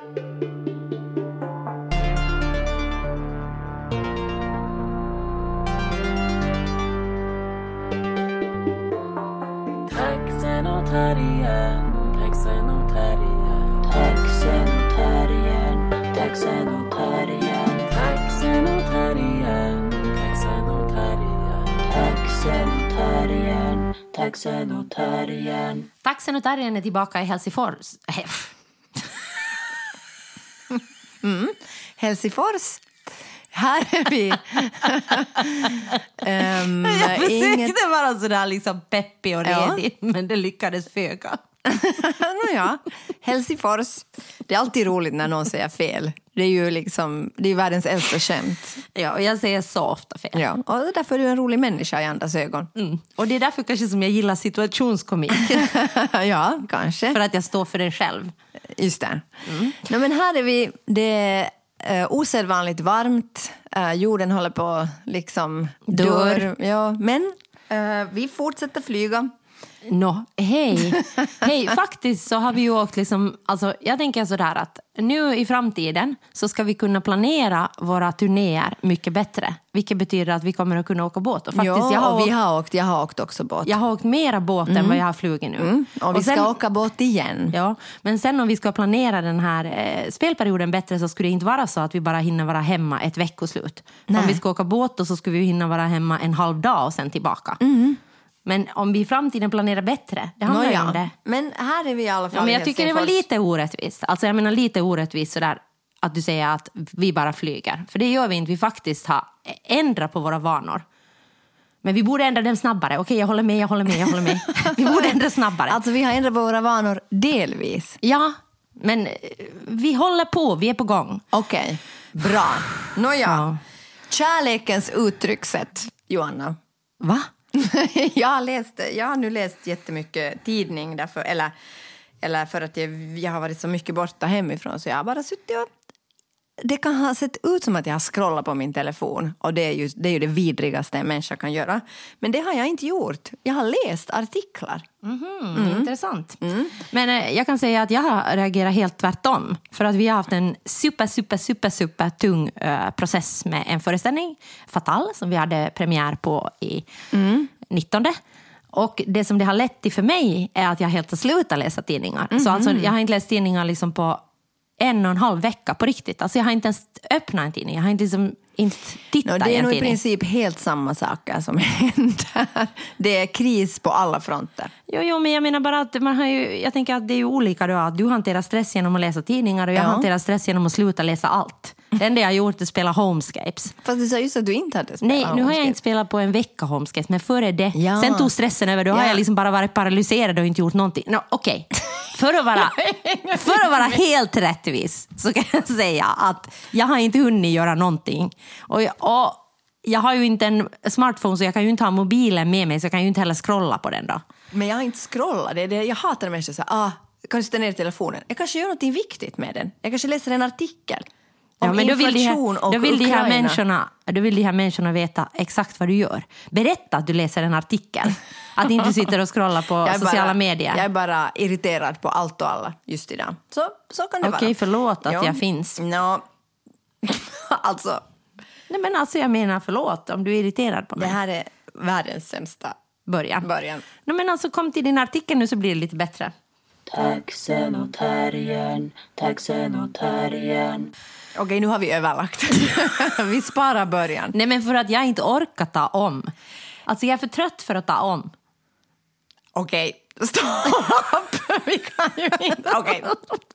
Taxenotarien, taxenotarien, Taxenotarien, taxenotarien, taxenotarien, taxenotarien. taxenotarien, taxenotarien. Taxen och terriern är tillbaka i Helsingfors. Eh, Helsingfors. Här är vi. um, Jag försökte inget... vara sådär liksom peppig och Ja. redig, men det lyckades föga. Nåja, Helsingfors. Det är alltid roligt när någon säger fel. Det är ju liksom, det är världens äldsta skämt. Ja, och jag säger så ofta fel. Ja. Och därför är du en rolig människa i andras ögon. Mm. Och det är därför kanske som jag gillar situationskomik. ja, kanske. för att jag står för den själv. Just det. Nej, men här är vi. Det är eh, osedvanligt varmt. Eh, jorden håller på liksom Dör. dör. Ja, men eh, vi fortsätter flyga. Nå, hej. hej. Faktiskt så har vi ju åkt liksom, alltså jag tänker sådär att nu i framtiden så ska vi kunna planera våra turnéer mycket bättre. Vilket betyder att vi kommer att kunna åka båt. Och faktiskt, ja, jag, har och vi har åkt, jag har åkt också båt. jag har åkt mera båt än vad jag har flugit nu. Mm, och vi sen- ska åka båt igen. Ja, men sen om vi ska planera den här eh, spelperioden bättre så skulle det inte vara så att vi bara hinner vara hemma ett veckoslut. Nej. Om vi ska åka båt då så skulle vi hinna vara hemma en halv dag och sen tillbaka. Men om vi i framtiden planerar bättre, det handlar Nåja, om det. Men här är vi i alla fall Ja, men jag tycker det var lite orättvist. Alltså jag menar lite orättvist sådär att du säger att vi bara flyger. För det gör vi inte, vi faktiskt har ändrat på våra vanor. Men vi borde ändra dem snabbare. Okej, jag håller med, jag håller med, jag håller med. Vi borde ändra snabbare. Alltså vi har ändrat på våra vanor delvis. Ja, men eh, vi håller på, vi är på gång. Okej, bra. Nåja, Ja. kärlekens uttryckssätt, Joanna. Va? jag, har läst, jag har nu läst jättemycket tidning, därför, eller, eller för att jag, jag har varit så mycket borta hemifrån så jag har bara suttit och det kan ha sett ut som att jag har scrollat på min telefon och det är ju det, är ju det vidrigaste en människa kan göra. Men det har jag inte gjort. Jag har läst artiklar. Mm, Intressant. Men eh, jag kan säga att jag har reagerat helt tvärtom. För att vi har haft en super, super, super, super tung eh, process med en föreställning, Fatal, som vi hade premiär på i 19. Och det som det har lett till för mig är att jag helt har slutat läsa tidningar. Så alltså, jag har inte läst tidningar liksom på en och en halv vecka på riktigt. Alltså, jag har inte ens öppnat en tidning. Jag har inte, liksom, inte tittat Nå, det i är en nog i princip helt samma saker som händer. Det är kris på alla fronter. Jo, jo, men jag menar bara att man har ju, jag tänker att det är ju olika då. Att du hanterar stress genom att läsa tidningar och jag Ja. hanterar stress genom att sluta läsa allt. Det enda jag har gjort är att spela Homescapes. Fast du sa just att du inte hade spelat Nej, nu har jag inte spelat på en vecka Homescapes, men före det. Ja. Sen tog stressen över, då har Ja. jag liksom bara varit paralyserad och inte gjort någonting. No, Okej, för, att vara, för att vara helt rättvis så kan jag säga att jag har inte hunnit göra någonting. Och jag, och jag har ju inte en smartphone så jag kan ju inte ha mobilen med mig så jag kan ju inte heller scrolla på den då. Men jag har inte scrollat. Det det. Jag hatar människor säger ah, kanske ställa ner telefonen. Jag kanske gör något viktigt med den. Jag kanske läser en artikel Ja, men då vill, de inflation här, och då, vill de här människorna, då vill de här människorna veta exakt vad du gör. Berätta att du läser en artikel. Att inte du sitter och scrollar på är sociala bara, medier. Jag är bara irriterad på allt och alla just idag. Så, så kan det vara. Okej, förlåt att Ja. jag finns. Nå, alltså, Nej, men alltså, jag menar förlåt om du är irriterad på det mig. här är världens sämsta Början. början. Nej, men alltså, kom till din artikel nu så blir det lite bättre. Taxenotarien, taxenotarien. Okej, nu har vi överlagt. vi sparar början. Nej, men för att jag inte orkar ta om. Alltså, jag är för trött för att ta om. Okej, stopp! vi kan ju inte... Okej.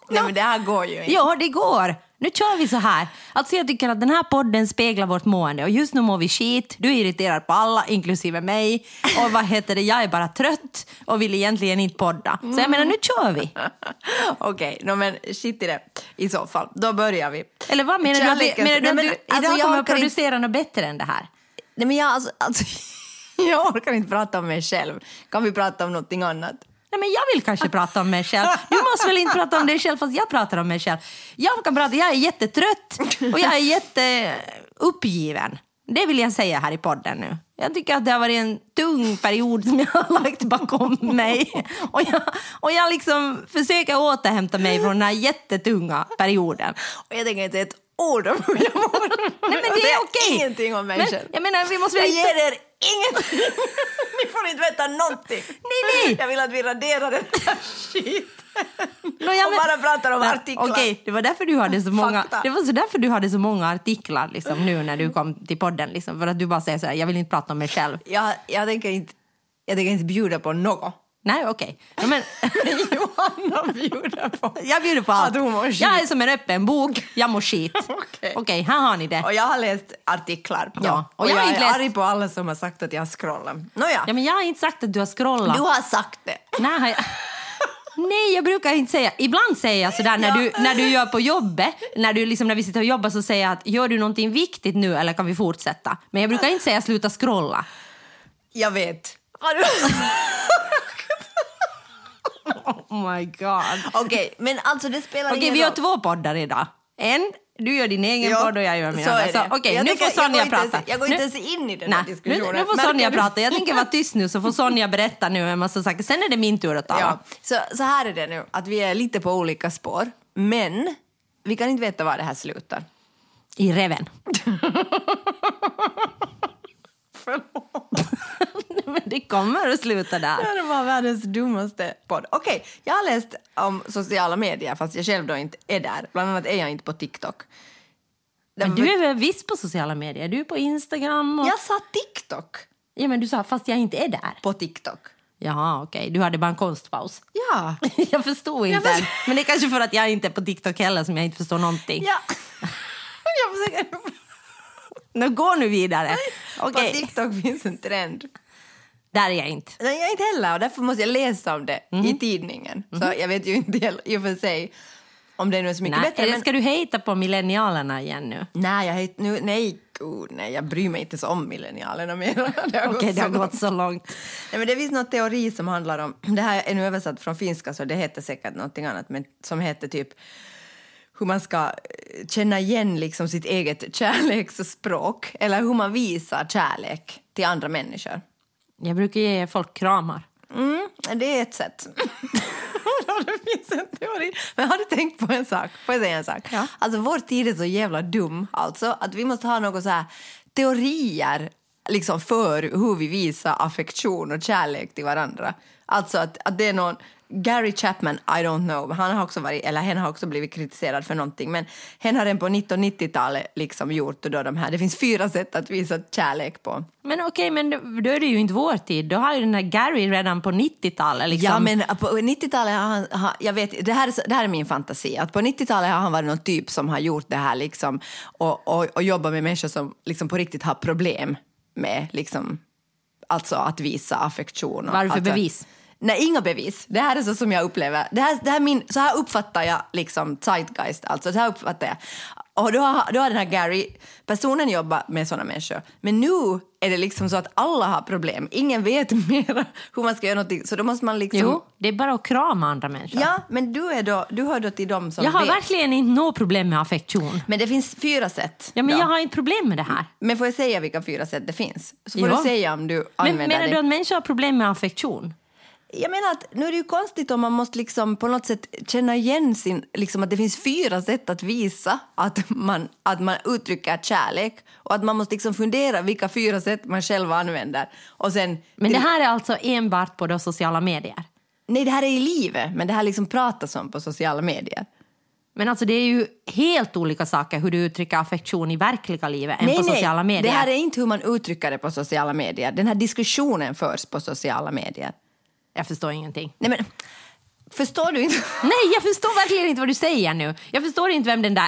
Nej, men det här går ju inte. Ja, det går. Nu kör vi så här. Alltså jag tycker att den här podden speglar vårt mående och just nu mår vi skit. Du är irriterad på alla, inklusive mig. Och vad heter det, jag är bara trött och vill egentligen inte podda. Så jag menar, nu kör vi. Okej, no, men shit i det. I så fall, då börjar vi. Eller vad menar du? Att, vi- menar du att du alltså, idag kommer att orkar inte- producera något bättre än det här? Nej, men jag, alltså, alltså, jag orkar inte prata om mig själv. Kan vi prata om någonting annat? Nej, men jag vill kanske prata om mig själv. Du måste väl inte prata om dig själv fast jag pratar om mig själv. Jag kan prata, jag är jättetrött och jag är jätteuppgiven. Det vill jag säga här i podden nu. Jag tycker att det har varit en tung period som jag har lagt bakom mig. Och jag, och jag liksom försöker återhämta mig från den här jättetunga perioden. Och jag tänker inte ett ord om hur jag mår. Nej, men det är okej. ingenting om mig Men, själv. jag menar, vi måste Jag inte... ger er ingenting. Ni får inte veta någonting. Nej, nej. Jag vill att vi raderar den här skiten. Ja, och bara pratar om Men, artiklar. Okej, det var därför du hade så många, Fakta. det var så därför du hade så många artiklar liksom, nu när du kom till podden. Liksom, för att du bara säger så här, jag vill inte prata om mig själv. Jag, jag, tänker inte, jag tänker inte bjuda på något. Nej, okej. Ja, men, Johanna bjuder på. jag bjuder på allt. Jag är som en öppen bok, jag mår skit. Okej. Okej, här har ni det. Och jag har läst artiklar. Ja, Och, och jag jag, har är läst- arg på alla som har sagt att jag scrollar. Nåja, Ja, men jag har inte sagt att du har scrollat. du har sagt det. Nej, har jag... Nej, jag brukar inte säga... Ibland säger jag sådär när du, när du gör på jobbet, när, du liksom, när vi sitter och jobbar så säger jag att gör du någonting viktigt nu eller kan vi fortsätta? Men jag brukar inte säga sluta scrolla. Jag vet. Oh my god. Okej, men alltså det spelar Okej, ingen vi har roll. två poddar idag. En, du gör din egen Ja, podd och jag gör min andra. Så, Okej, Jag nu tänker- får jag Sonja ens- prata. jag går inte ens in i den här diskussionen. Nu, nu får Sonja du? prata. Jag tänker vara tyst nu så får Sonja berätta nu en massa saker. Sen är det min tur att tala. Ja, så, så här är det nu, att vi är lite på olika spår. Men vi kan inte veta var det här slutar. I reven. Men det kommer att sluta där. Det var världens dummaste podd. Okej, jag har läst om sociala medier fast jag själv då inte är där. Bland annat är jag inte på TikTok. Men du är väl visst på sociala medier? Du är på Instagram och... Jag sa TikTok Ja, men du sa fast jag inte är där. på TikTok. Jaha, okej. Du hade bara en konstpaus. Ja. Jag förstod inte. Jag än. Men det är kanske för att jag inte är på TikTok heller som jag inte förstår någonting. ja. jag försöker... Nu går nu vidare. På Okej, TikTok finns en trend. Där är jag inte. Nej, jag är inte heller och därför måste jag läsa om det Mhm. i tidningen. Så jag vet ju inte heller- i och för sig om det nu är så mycket Nej, bättre. eller Men... ska du hejta på millennialerna igen nu? Nej, jag, het- nu, nej, gud, nej, jag bryr mig inte så om millennialerna mer. Okej, gått det har gått så långt. Nej, men det finns någon teori som handlar om, det här är nu översatt från finska så det heter säkert någonting annat, men som heter typ hur man ska eh, känna igen liksom sitt eget kärleksspråk eller hur man visar kärlek till andra människor. Jag brukar ge folk kramar. Mm, det är ett sätt. det finns en teori. Men har du tänkt på en sak? Får jag säga en sak? Ja. Alltså vår tid är så jävla dum alltså att vi måste ha några så här teorier liksom för hur vi visar affektion och kärlek till varandra. Alltså att, att det är någon Gary Chapman, I don't know, han har också varit, eller hen har också blivit kritiserad för någonting, men hen har den på 1990-talet liksom gjort då de här, det finns fyra sätt att visa kärlek på. Men okej, men då är det ju inte vår tid. Då har ju den här Gary redan på 90-talet liksom. Ja, men på 90-talet har han, har, jag vet, det här, det här är min fantasi, att på 90-talet har han varit någon typ som har gjort det här liksom och, och, och jobbat med människor som liksom på riktigt har problem med liksom, alltså att visa affektion. och- Vad har du för alltså, bevis? Nej, inga bevis. Det här är så som jag upplever. Det här, det här min, så här uppfattar jag liksom zeitgeist. Alltså, så här uppfattar jag. Och då har, då har den här Gary, personen jobbat med såna människor. Men nu är det liksom så att alla har problem. Ingen vet mer hur man ska göra någonting. Så då måste man liksom... Jo, det är bara att krama andra människor. Ja, men du, är då, du hör då till dem som jag har vet. verkligen inte något problem med affektion. Men det finns fyra sätt. Ja, men då. jag har inte problem med det här. Men får jag säga vilka fyra sätt det finns? Så får Ja. du säga om du Men använder menar det. du att människor har problem med affektion? Jag menar att nu är det ju konstigt om man måste liksom på något sätt känna igen sin, liksom att det finns fyra sätt att visa att man, att man uttrycker kärlek och att man måste liksom fundera vilka fyra sätt man själv använder. Och sen, Men det här är alltså enbart på då sociala medier? Nej, det här är i livet, men det här liksom pratas om på sociala medier. Men alltså det är ju helt olika saker hur du uttrycker affektion i verkliga livet än på sociala medier. det här är inte hur man uttrycker det på sociala medier. Den här diskussionen förs på sociala medier. Jag förstår ingenting. Nej, men förstår du inte? Nej, jag förstår verkligen inte vad du säger nu. Jag förstår inte vem den där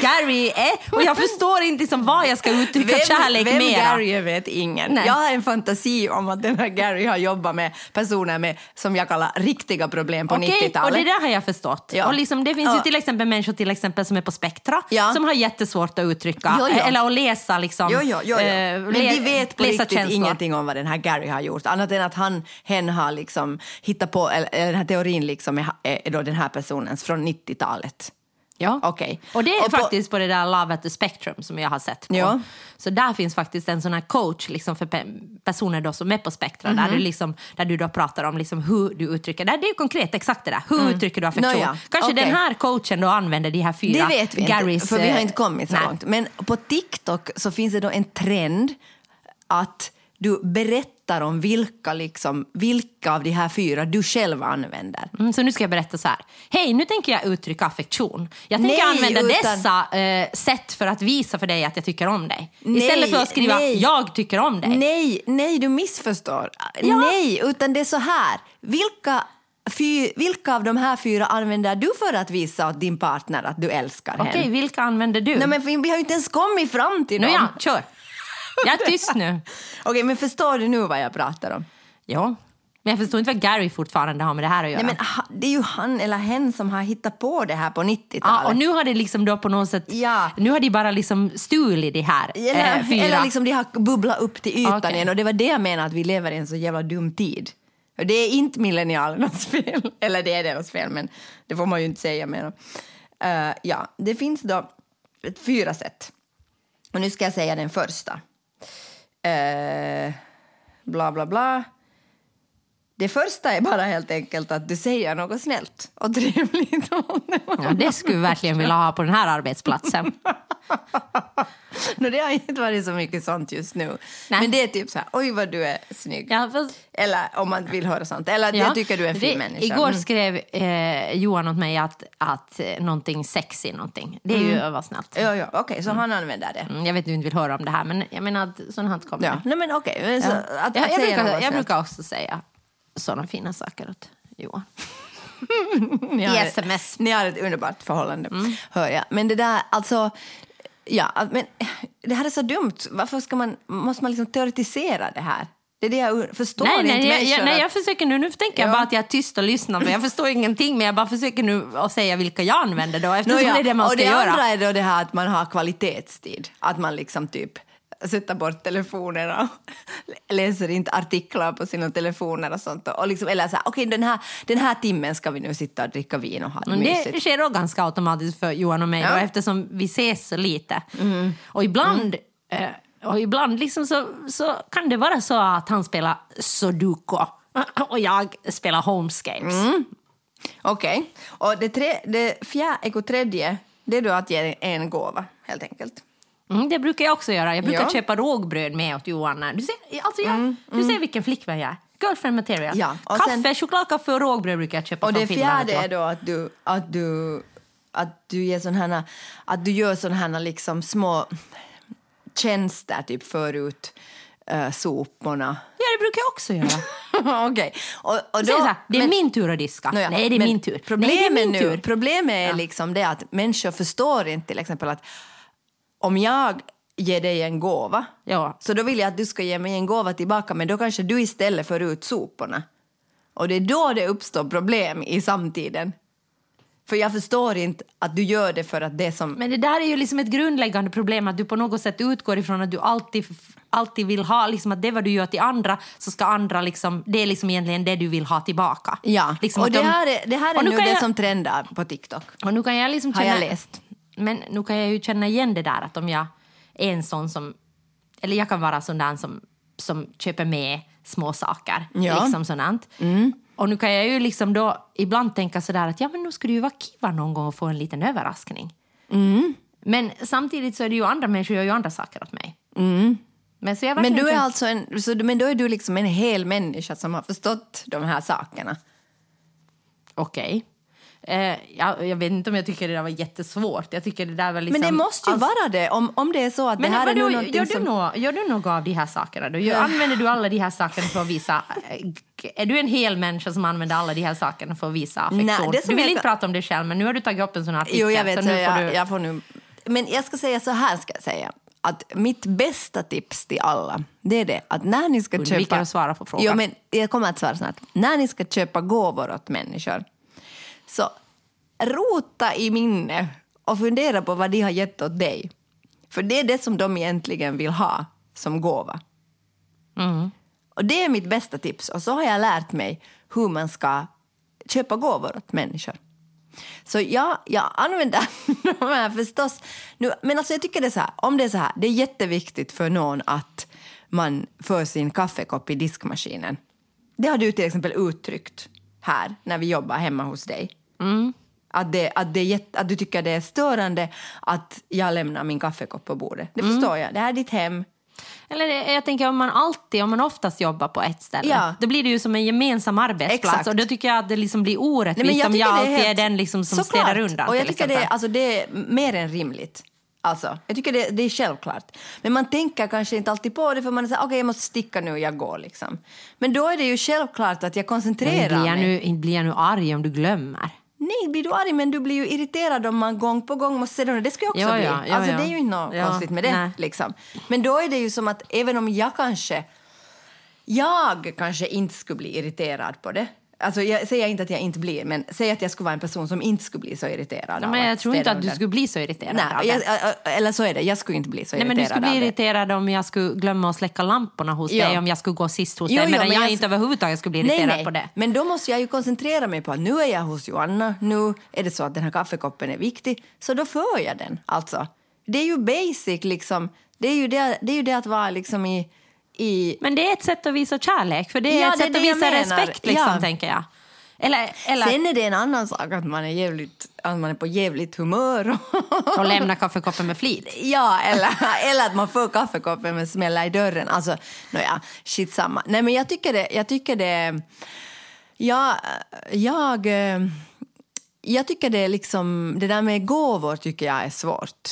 Gary är och jag förstår inte liksom vad jag ska uttrycka kärlek vem med. Gary är vet ingen. Nej. Jag har en fantasi om att den här Gary har jobbat med personer med, som jag kallar, riktiga problem på och 90-talet. det där har jag förstått. Ja. Och liksom, det finns Ja. ju till exempel människor till exempel som är på spektra Ja. som har jättesvårt att uttrycka Jo, jo. eller att läsa liksom. Jo, jo, jo, jo. eh, Men vi vet på riktigt känslor. ingenting om vad den här Gary har gjort. Annat än att han, hen har liksom hittat på, eller eller den här teorin liksom är, är då den här personens från 90-talet. Ja. Okej. Och det är Och på- faktiskt på det där Love at the Spectrum som jag har sett på. Ja. Så där finns faktiskt en sån här coach liksom för pe- personer då som är på Spektra, Mhm. där, du liksom, där du då pratar om liksom hur du uttrycker, det är konkret exakt det där, hur uttrycker du affektion? Mm. Nå ja, Kanske okej. den här coachen då använder de här fyra Det vet vi Garys, inte, för vi har eh, inte kommit så nej. långt. Men på TikTok så finns det då en trend att du berättar om vilka, liksom, vilka av de här fyra du själv använder. Mm, så nu ska jag berätta så här. Hej, nu tänker jag uttrycka affektion. Jag tänker Nej, använda utan- dessa eh, sätt för att visa för dig att jag tycker om dig. Nej, Istället för att skriva nej. jag tycker om dig. Nej, nej, du missförstår. Nej, utan det är så här. Vilka, fy, vilka av de här fyra använder du för att visa åt din partner att du älskar Okej, henne? vilka använder du? Nej, men vi har ju inte ens kommit fram till nu dem. ja, kör. Jag är tyst nu. Okej, men förstår du nu vad jag pratar om? Ja, men jag förstår inte vad Gary fortfarande har med det här att göra. Nej, men det är ju han eller hen som har hittat på det här på 90-talet. Ja, och nu har det liksom då på något sätt, Ja. nu har de bara liksom stulit det här Eller, eh, fyra. eller liksom de har bubblat upp till ytan Okej. igen och det var det jag menar att vi lever i en så jävla dum tid. Och det är inte millennialernas fel, eller det är deras fel men det får man ju inte säga mer om. Eh, ja, det finns då ett fyra sätt. Och nu ska jag säga den första. Eh, bla bla bla. Det första är bara helt enkelt att du säger något snällt och trevligt om det. Ja, det skulle vi verkligen vilja ha på den här arbetsplatsen. No, det har inte varit så mycket sånt just nu. Nej. Men det är typ så här, oj vad du är snygg. Ja, fast, Eller om man vill höra sånt. Eller ja, jag tycker du är en fin det, människa. Igår Mm. skrev eh, Johan åt mig att, att eh, någonting sexy, någonting. Det är ju vad snällt. Ja, ja, okej, så han använder det. Mm, Jag vet att du inte vill höra om det här, men jag menar att sådant här kommer. Ja, nej men okej. så Ja. Jag, jag, säga brukar, jag brukar också säga sådana fina saker åt Johan. Ni i ett- sms. Ni har ett underbart förhållande, Mm. hör jag. Men det där, alltså... Ja, men det här är så dumt. Varför ska man, måste man liksom teoretisera det här? Det är det jag förstår Nej, inte nej, jag, människor jag, nej, jag försöker nu, nu tänker jag Ja. bara att jag är tyst och lyssnar, för jag förstår ingenting, men jag bara försöker nu att säga vilka jag använder då, eftersom Nåja, det är det man och ska det göra. andra är då det här att man har kvalitetstid. Att man liksom typ sätter bort telefonerna och läser inte artiklar på sina telefoner och sånt. Och liksom, eller så här, okej den, här, den här timmen ska vi nu sitta och dricka vin och ha det mysigt. det sker då ganska automatiskt för Johan och mig Ja. Mm. då, eftersom vi ses så lite. Och ibland, eh, och ibland liksom så, så kan det vara så att han spelar sudoku och jag spelar homes games. Mm. Okej. Och det, tre, det fjärde och tredje, det är då att ge en gåva, helt enkelt. Mm, det brukar jag också göra. Jag brukar Ja. köpa rågbröd med åt Johan. Du ser, alltså jag, du ser vilken flickvän jag är. Girlfriend material. Mm, Ja, och Kaffe, sen- chokladkaffe och rågbröd brukar jag köpa Och från det Finland. fjärde är då att du, att du, att du, ger sån här, att du gör såna här liksom små tjänster, typ för ut uh, soporna. Ja, det brukar jag också göra. Okej. Och, och så här, det är men- min tur att diska. Nåja, Nej, det är min tur. Problemet, Nej, det är min nu, tur. problemet är liksom det att människor förstår inte till exempel att om jag ger dig en gåva Ja. så då vill jag att du ska ge mig en gåva tillbaka men då kanske du istället för ut soporna. Och det är då det uppstår problem i samtiden. För jag förstår inte att du gör det för att det som... Men det där är ju liksom ett grundläggande problem, att du på något sätt utgår ifrån att du alltid, alltid vill ha, liksom att det vad du gör till andra, så ska andra liksom, det är liksom egentligen det du vill ha tillbaka. Ja, liksom och det de- här är, det här är nu kan det jag- som trendar på TikTok. Och nu kan jag liksom Har känna, jag läst. Men nu kan jag ju känna igen det där att om jag är en sån som, eller jag kan vara sån där som, som köper med små saker. Ja. Liksom sådant. Och nu kan jag ju liksom då ibland tänka sådär att ja men nu skulle det ju vara kiva någon gång att få en liten överraskning. Men samtidigt så är det ju andra människor gör ju andra saker åt mig. Men, så jag Men du är alltså en, så, men då är du liksom en hel människa som har förstått de här sakerna. Okej. Eh, jag, jag vet inte om jag tycker det där var jättesvårt. Jag tycker det där var liksom... Men det måste ju Alltså- vara det, om, om det är så att Men det här är någonting gör, du som... nå, gör du något av de här sakerna? Då? Gör, Använder du alla de här sakerna för att visa... eh, Är du en hel människa som använder alla de här sakerna för att visa affektion? Nej, du vill jag inte prata om det själv, men nu har du tagit upp en sån här artikel. Jo, jag vet, så så nu jag, får du... jag får nu... Men jag ska säga så här, ska jag säga. Att mitt bästa tips till alla, det är det att när ni ska köpa... att svara på frågan. Jo, men jag kommer att svara snart. När ni ska köpa gåvor åt människor, så rota i minne och fundera på vad de har gett åt dig. För det är det som de egentligen vill ha som gåva. Mm. Och det är mitt bästa tips. Och så har jag lärt mig hur man ska köpa gåvor åt människor. Så ja, jag använder de här förstås. Nu, men alltså jag tycker det är så här, om det är så här, det är jätteviktigt för någon att man för sin kaffekopp i diskmaskinen. Det har du till exempel uttryckt här när vi jobbar hemma hos dig. Att, det, att, det är att du tycker det är störande att jag lämnar min kaffekopp på bordet. Det förstår jag. Det här är ditt hem. Eller det- jag tänker om man alltid, om man oftast jobbar på ett ställe, Ja. då blir det ju som en gemensam arbetsplats Exakt. och då tycker jag att det liksom blir Nej, orättvist om jag alltid är, helt- den liksom som Såklart. städar undan. Och jag tycker det, alltså, det är mer än rimligt. Alltså, jag tycker det, det är självklart. Men man tänker kanske inte alltid på det för man är okej jag måste sticka nu, jag går liksom. Men då är det ju självklart att jag koncentrerar jag mig. nu, inte blir jag nu arg om du glömmer. Nej, blir du arg men du blir ju irriterad om man gång på gång måste säga det. Det skulle jag också Ja, bli. ja, ja, alltså ja. det är ju inte något konstigt med det. Liksom. Men då är det ju som att även om jag kanske jag kanske inte skulle bli irriterad på det. Alltså jag säger inte att jag inte blir, men säg att jag skulle vara en person som inte skulle bli så irriterad Ja, men jag tror inte att du skulle bli så irriterad Nej, jag, eller så är det. Jag skulle inte bli så Nej, men du skulle bli irriterad om jag skulle glömma att släcka lamporna hos Ja. dig, om jag skulle gå sist hos Jo, dig, jo, medan men jag, jag- inte överhuvudtaget skulle bli irriterad nej, nej. på det. Men då måste jag ju koncentrera mig på att nu är jag hos Joanna, nu är det så att den här kaffekoppen är viktig, så då för jag den. Alltså. Det är ju basic liksom. Det är ju det, det, är ju det att vara liksom i... i Men det är ett sätt att visa kärlek, för det är Ja, ett det sätt det att jag visa menar. respekt, liksom, Ja. tänker jag. Eller, eller Sen är det en annan sak att man är, jävligt, att man är på jävligt humör. att lämna kaffekoppen med flit. Ja, eller, eller att man får kaffekoppen med smälla i dörren. Alltså, nåja, shit samma. Nej, men jag tycker det... Jag tycker det ja, jag, eh, jag tycker det är liksom... Det där med gåvor tycker jag är svårt.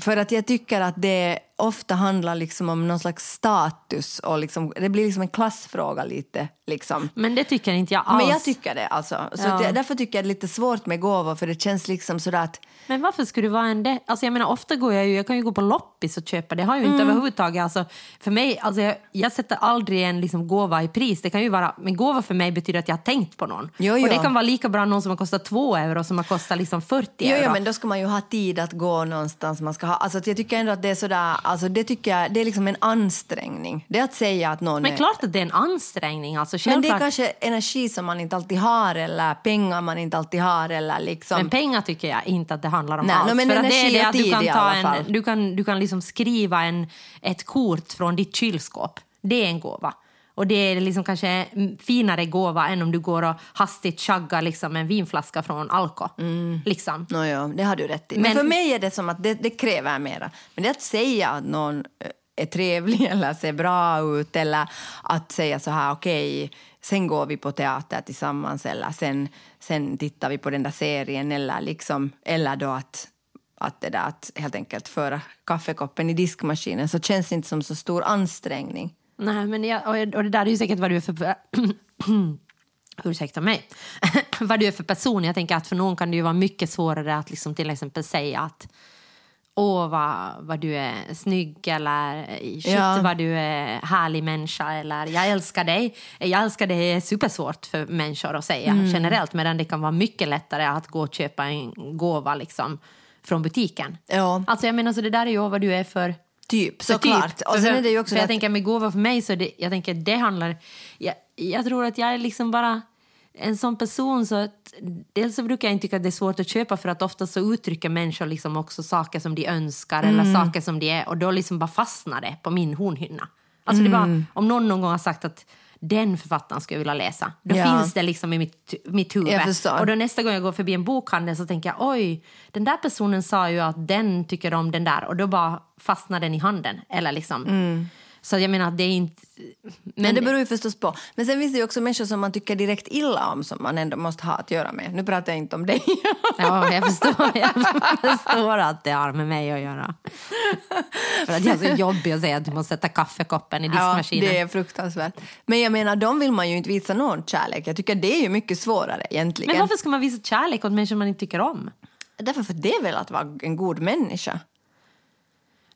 För att jag tycker att det ofta handlar liksom om någon slags status och liksom, det blir liksom en klassfråga lite. Liksom. Men det tycker inte jag alls. Men jag tycker det. Alltså. Så Ja. jag, därför tycker jag det är lite svårt med gåvor för det känns liksom sådär att Men varför skulle det vara en det? Alltså jag menar, ofta går jag ju, jag kan ju gå på loppis och köpa, det har ju Mm. inte överhuvudtaget, alltså för mig, alltså jag, jag sätter aldrig en liksom gåva i pris, det kan ju vara, men gåva för mig betyder att jag har tänkt på någon. Jo, Och jo. det kan vara lika bra någon som har kostat två euro som har kostat liksom 40 Jo, euro. jo, men då ska man ju ha tid att gå någonstans. Man ska ha, alltså, jag tycker ändå att det är sådär, alltså, det tycker jag, det är liksom en ansträngning. Det är att säga att någon Men är... klart att det är en ansträngning, alltså Men det är kanske energi som man inte alltid har eller pengar man inte alltid har eller liksom... Men pengar tycker jag inte att det handlar om Nej, alls. no, men För att det energi är det att du kan, ta en, du kan, du kan liksom skriva en, ett kort från ditt kylskåp. Det är en gåva. Och det är liksom kanske en finare gåva än om du går och hastigt chaggar liksom en vinflaska från Alko. Liksom. No, ja, det har du rätt i. Men, Men- för mig är det som att det, det kräver mera. Men det att säga att någon eh, är trevlig eller ser bra ut eller att säga så här okej, sen går vi på teater tillsammans eller sen, sen tittar vi på den där serien eller liksom, eller då att att det där att helt enkelt föra kaffekoppen i diskmaskinen så känns det inte som så stor ansträngning. Nej, men jag, och, det där är ju säkert vad du är för... Ursäkta mig. vad du är för person. Jag tänker att för någon kan det ju vara mycket svårare att liksom till exempel säga att Åh, vad, vad du är snygg eller shit Ja. vad du är härlig människa eller jag älskar dig. Jag älskar dig är supersvårt för människor att säga Mm. generellt medan det kan vara mycket lättare att gå och köpa en gåva liksom, från butiken. Ja. Alltså jag menar så det där är ju vad du är för Typ, såklart. typ. Och sen är det ju också för det jag att- tänker med gåva för mig så det, jag tänker det handlar... Jag, jag tror att jag är liksom bara en sån person så att dels så brukar jag inte tycka att det är svårt att köpa för att ofta så uttrycker människor liksom också saker som de önskar Mm. eller saker som de är och då liksom bara fastnar det på min hornhinna. Alltså det Mm. bara, om någon någon gång har sagt att den författaren ska jag vilja läsa, då Ja. finns det liksom i mitt, mitt huvud. Och då nästa gång jag går förbi en bokhandel så tänker jag oj, den där personen sa ju att den tycker om den där och då bara fastnar den i handen. Eller liksom. Så jag menar att det är inte... Mm. Men, det beror ju förstås på. Men sen finns det ju också människor som man tycker direkt illa om som man ändå måste ha att göra med. Nu pratar jag inte om dig. Ja, jag förstår, jag förstår att det har med mig att göra. För att jag är så jobbig att säga att du måste sätta kaffekoppen i ja, diskmaskinen. det är fruktansvärt. Men jag menar, de vill man ju inte visa någon kärlek. Jag tycker det är ju mycket svårare egentligen. Men varför ska man visa kärlek åt människor man inte tycker om? Därför för det är väl att vara en god människa.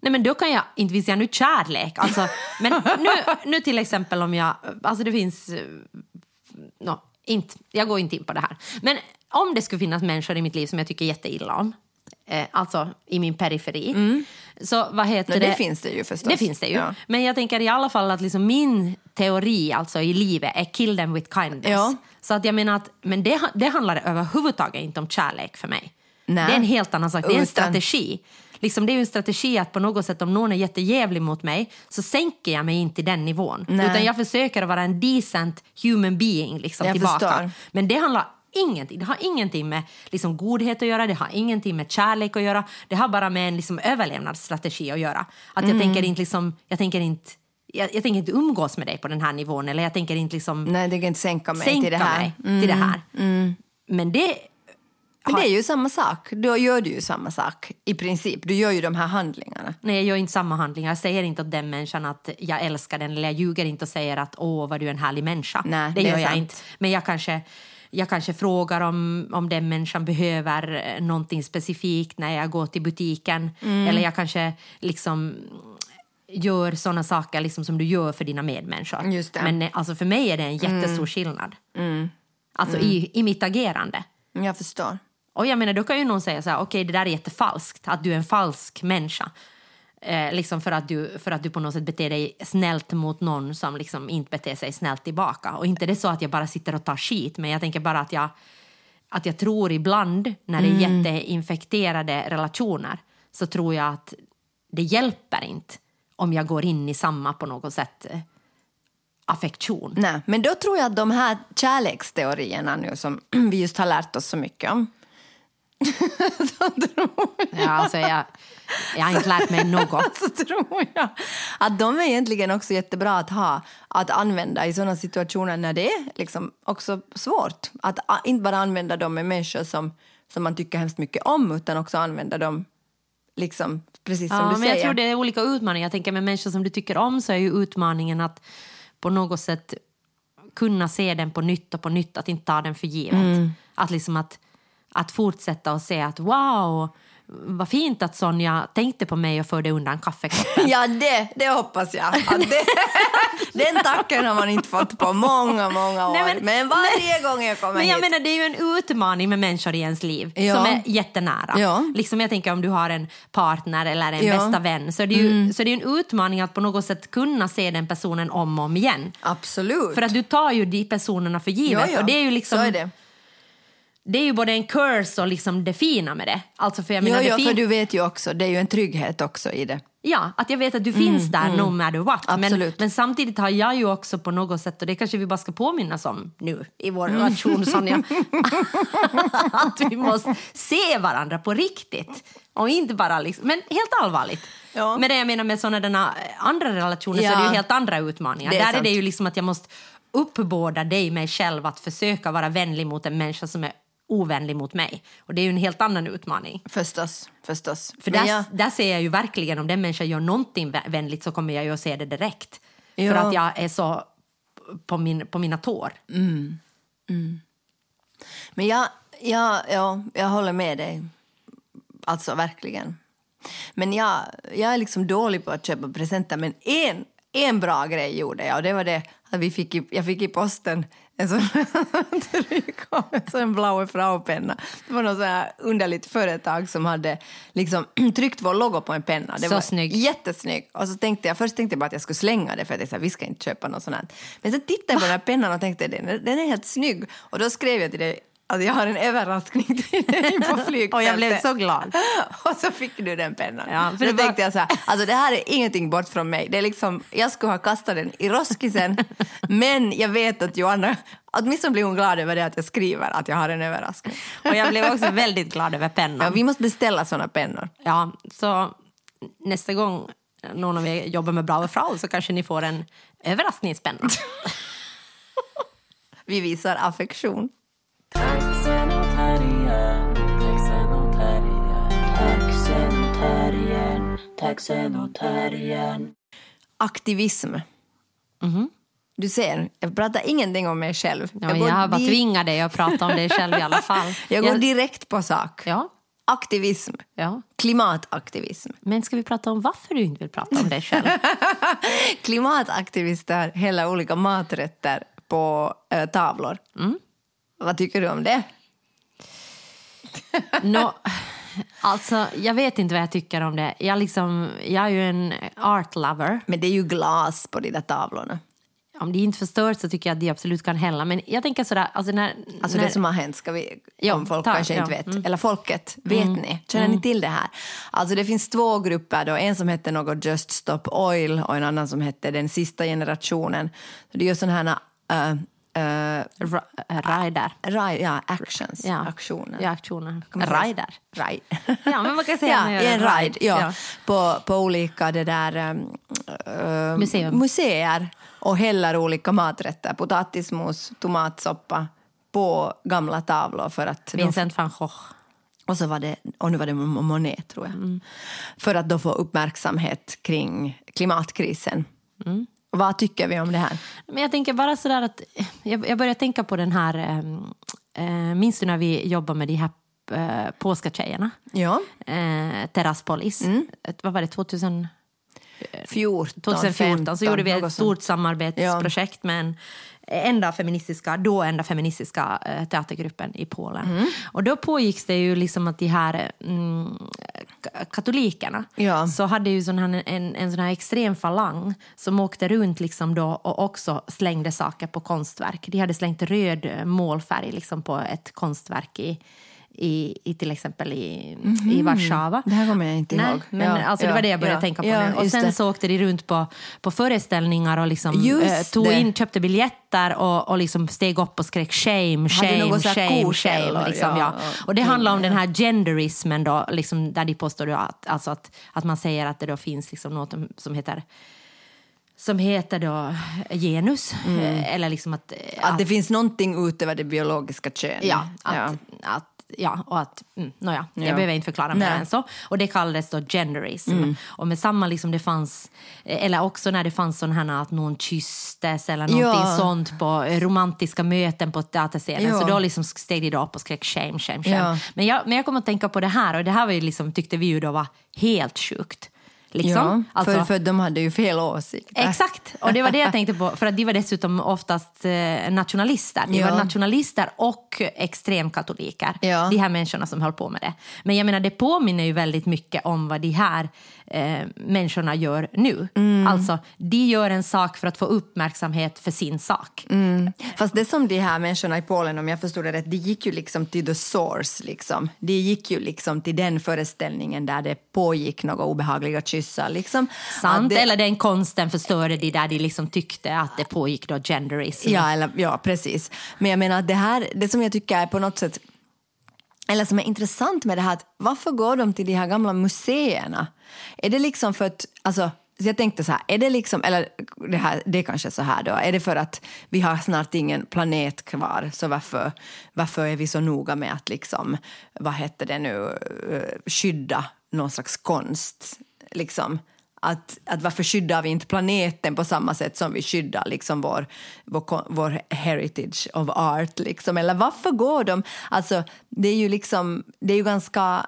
Nej men då kan jag inte visa nu kärlek. Alltså, men nu, nu till exempel om jag, alltså det finns, eh, no, inte, jag går inte in på det här. Men om det skulle finnas människor i mitt liv som jag tycker jätteilla om, eh, alltså i min periferi, så vad heter Nej, det? det finns det ju förstås. Det finns det ju. Ja. Men jag tänker i alla fall att liksom min teori alltså i livet är kill them with kindness. Ja. Så att jag menar att, men det, det handlar överhuvudtaget inte om kärlek för mig. Nej. Det är en helt annan sak. Det är en strategi. Liksom, det är ju en strategi att på något sätt om någon är jättejävlig mot mig så sänker jag mig inte till den nivån. Nej. Utan jag försöker att vara en decent human being liksom, Jag tillbaka. förstår. Men det handlar ingenting. Det har ingenting med liksom, godhet att göra, det har ingenting med kärlek att göra. Det har bara med en liksom, överlevnadsstrategi att göra. Att Mm. jag tänker inte liksom, jag tänker inte jag, jag tänker inte umgås med dig på den här nivån eller jag tänker inte liksom Nej, det kan inte sänka mig sänka till det här. Mm. mig till det här. Men det... Men det är ju samma sak. Då gör du ju samma sak i princip. Du gör ju de här handlingarna. Nej, jag gör inte samma handlingar. Jag säger inte åt den människan att jag älskar den eller jag ljuger inte och säger att åh, vad du är en härlig människa. Nej, det det gör jag sant. inte. Men jag kanske, jag kanske frågar om, om den människan behöver eh, någonting specifikt när jag går till butiken. Mm. Eller jag kanske liksom gör såna saker liksom som du gör för dina medmänniskor. Mm. Men alltså, för mig är det en jättestor skillnad. Alltså I, i mitt agerande. Jag förstår. Och jag menar, då kan ju någon säga så här, okej det där är jättefalskt, att du är en falsk människa. Eh, liksom för, att du, för att du på något sätt beter dig snällt mot någon som liksom inte beter sig snällt tillbaka. Och inte det är så att jag bara sitter och tar skit, men jag tänker bara att jag, att jag tror ibland när det är jätteinfekterade relationer så tror jag att det hjälper inte om jag går in i samma på något sätt eh, affektion. Nej, men då tror jag att de här kärleksteorierna nu som vi just har lärt oss så mycket om. så tror Ja, alltså jag, jag har inte lärt mig något. så tror jag att de är egentligen också jättebra att ha, att använda i sådana situationer när det är liksom också svårt. Att inte bara använda dem med människor som, som man tycker hemskt mycket om utan också använda dem liksom, precis som Ja, du men säger. jag tror det är olika utmaningar. Jag tänker med människor som du tycker om så är ju utmaningen att på något sätt kunna se den på nytt och på nytt, att inte ta den för givet. Mm. Att liksom att, att fortsätta och se att wow, vad fint att Sonja tänkte på mig och förde undan kaffekoppen. Ja, det, det hoppas jag. Det, den tacken har man inte fått på många, många år. Nej, men, men- varje gång jag kommer Men jag hit... menar, det är ju en utmaning med människor i ens liv Ja. som är jättenära. Ja. Liksom jag tänker om du har en partner eller en Ja. Mm. bästa vän så är, det ju, så är det en utmaning att på något sätt kunna se den personen om och om igen. Absolut. För att du tar ju de personerna för givet. Och det är ju liksom, Så är det. Det är ju både en curse och liksom det fina med det. Alltså för jag Jo, menar, jo, fin- för du vet ju också, det är ju en trygghet också i det. Ja, att jag vet att du finns där no matter what. Men, Absolut. men samtidigt har jag ju också på något sätt, och det kanske vi bara ska påminnas om nu i vår relation Sonja, att vi måste se varandra på riktigt. Och inte bara liksom, men helt allvarligt. Ja. Men det jag menar med sådana andra relationer så Ja. är det ju helt andra utmaningar. Är där är sant. det ju liksom att jag måste uppbåda dig, mig själv, att försöka vara vänlig mot en människa som är ovänlig mot mig. Och det är ju en helt annan utmaning. Förstås, förstås. För där, jag- där ser jag ju verkligen om den människan gör någonting vä- vänligt så kommer jag ju att se det direkt. För Ja. att jag är så på, min, på mina tår. Men jag, jag, ja, jag håller med dig. Alltså, verkligen. Men jag, jag är liksom dålig på att köpa presenter. Men en, en bra grej gjorde jag. Och det var det att vi fick i, jag fick i posten en sån en sån blaue Frau-penna. Det var något här underligt företag som hade liksom tryckt vår logo på en penna. Det Så var snygg. Jättesnygg. Och så tänkte jag, först tänkte jag bara att jag skulle slänga det för att jag vi ska inte köpa något sånt här. Men så tittade jag på den här pennan och tänkte den, är- den är helt snygg. Och då skrev jag till dig att jag har en överraskning till dig på flygfältet. Och jag blev så glad. och så fick du den pennan. Ja, för det då var- tänkte jag så här, alltså det här är ingenting bort från mig. Det är liksom, jag skulle ha kastat den i roskisen, men jag vet att Johanna, åtminstone blir hon glad över det att jag skriver att jag har en överraskning. Och jag blev också väldigt glad över Ja, pennan. vi måste beställa såna pennor. Ja, så nästa gång någon av er jobbar med Bravo Frau så kanske ni får en överraskningspenna. Vi visar affektion. Taxen och terriern, taxen och terriern. Taxen och terriern, taxen och terriern. Aktivism. Du ser, jag pratar ingenting om mig själv. Ja, jag, går har bara di- tvingat dig att prata om det själv i alla fall. jag går direkt på sak. Ja, Aktivism. ja. Klimataktivism. Men ska vi prata om varför du inte vill prata om dig själv? Klimataktivister häller olika maträtter på eh, tavlor. Mm. Vad tycker du om det? Nå, alltså, jag vet inte vad jag tycker om det. Jag, liksom, jag är ju en art lover. Men det är ju glas på de där tavlorna. om det inte förstört så tycker jag att det absolut kan hända. Men jag tänker sådär, alltså när... Alltså när, det som har hänt, ska vi, Ja, om folk ta, kanske ja, inte vet, mm. eller folket, vet ni? Känner ni till det här? Alltså det finns två grupper då, en som heter något Just Stop Oil och en annan som heter Den sista generationen. Det är ju sådana här uh, uh, Rider. Ri- ja, actions, Ja. aktioner. Ja, aktioner. Rider. Ride. Ja, men man kan säga ja, en ride. ride. Ja, Ja. På, på olika det där, um, um, Museum. museer och häller olika maträtter, potatismos, tomatsoppa på gamla tavlor för att Vincent van Gogh. och, så var det, och nu var det Monet, tror jag. För att då få uppmärksamhet kring klimatkrisen. Och vad tycker vi om det här? Men jag tänker bara sådär att jag, jag börjar tänka på den här, eh, minns du när vi jobbade med de här eh, påskatjejerna? Ja, Eh, Terraspolis. Ett- Vad var det, 2000? 14, 2014 så gjorde vi ett stort samarbetsprojekt med en enda feministiska, då enda feministiska eh, teatergruppen i Polen. Mm. Och då pågicks det ju liksom att de här mm, ka- katolikerna Ja. så hade ju sån här, en, en sån här extrem falang som åkte runt liksom då och också slängde saker på konstverk. De hade slängt röd målfärg liksom på ett konstverk i i, i till exempel i, i Warszawa. Det här kommer jag inte Nej, ihåg. Men Ja, alltså, det var det jag började ja. tänka på Ja, nu. Och sen det. så åkte de runt på, på föreställningar och liksom, eh, tog in, köpte biljetter och, och liksom steg upp och skrek shame, shame, shame, shame. Liksom, ja, och det handlar om den här genderismen då, liksom, där de påstår att, alltså att, att man säger att det då finns liksom något som heter som heter då genus. eh, Eller liksom att... eh, Att det finns någonting utöver det biologiska könet. Ja, att, ja. Att, ja, och att, mm, nåja, Ja. jag behöver inte förklara mer. Mm. än så. Och det kallades då genderism. Och med samma liksom det fanns, eller också när det fanns sån här att någon kysstes eller någonting Ja. sånt på romantiska möten på teaterscenen. Ja. Så då liksom steg de då upp och skrek shame, shame, shame. Ja. Men, jag, men jag kommer att tänka på det här och det här var ju liksom, tyckte vi ju då var helt sjukt. Liksom. Ja, Alltså- för, för de hade ju fel åsikter. Exakt, och det var det jag tänkte på. För att de var dessutom oftast eh, nationalister. De Ja. var nationalister och extremkatoliker. Ja. De här människorna som höll på med det. Men jag menar, det påminner ju väldigt mycket om vad de här eh, människorna gör nu. Mm. Alltså, de gör en sak för att få uppmärksamhet för sin sak. Mm. Fast det som de här människorna i Polen, om jag förstod det rätt, de gick ju liksom till the source. Liksom. De gick ju liksom till den föreställningen där det pågick några obehagliga kyssar. Liksom. Sant? Det, Eller den konsten förstörde de där de liksom tyckte att det pågick då genderism. Ja, eller, ja, precis. Men jag menar, att det, här, det som jag tycker är på något sätt eller som är intressant med det här, att varför går de till de här gamla museerna? Är det liksom för att, alltså, så jag tänkte så här, är det liksom, eller det, här, det är kanske så här då, är det för att vi har snart ingen planet kvar, så varför, varför är vi så noga med att liksom, vad heter det nu, eh, skydda någon slags konst, liksom? Att, att varför skyddar vi inte planeten på samma sätt som vi skyddar liksom vår, vår, vår heritage of art? Liksom? Eller varför går de... Alltså, det är ju liksom... Det är ju ganska...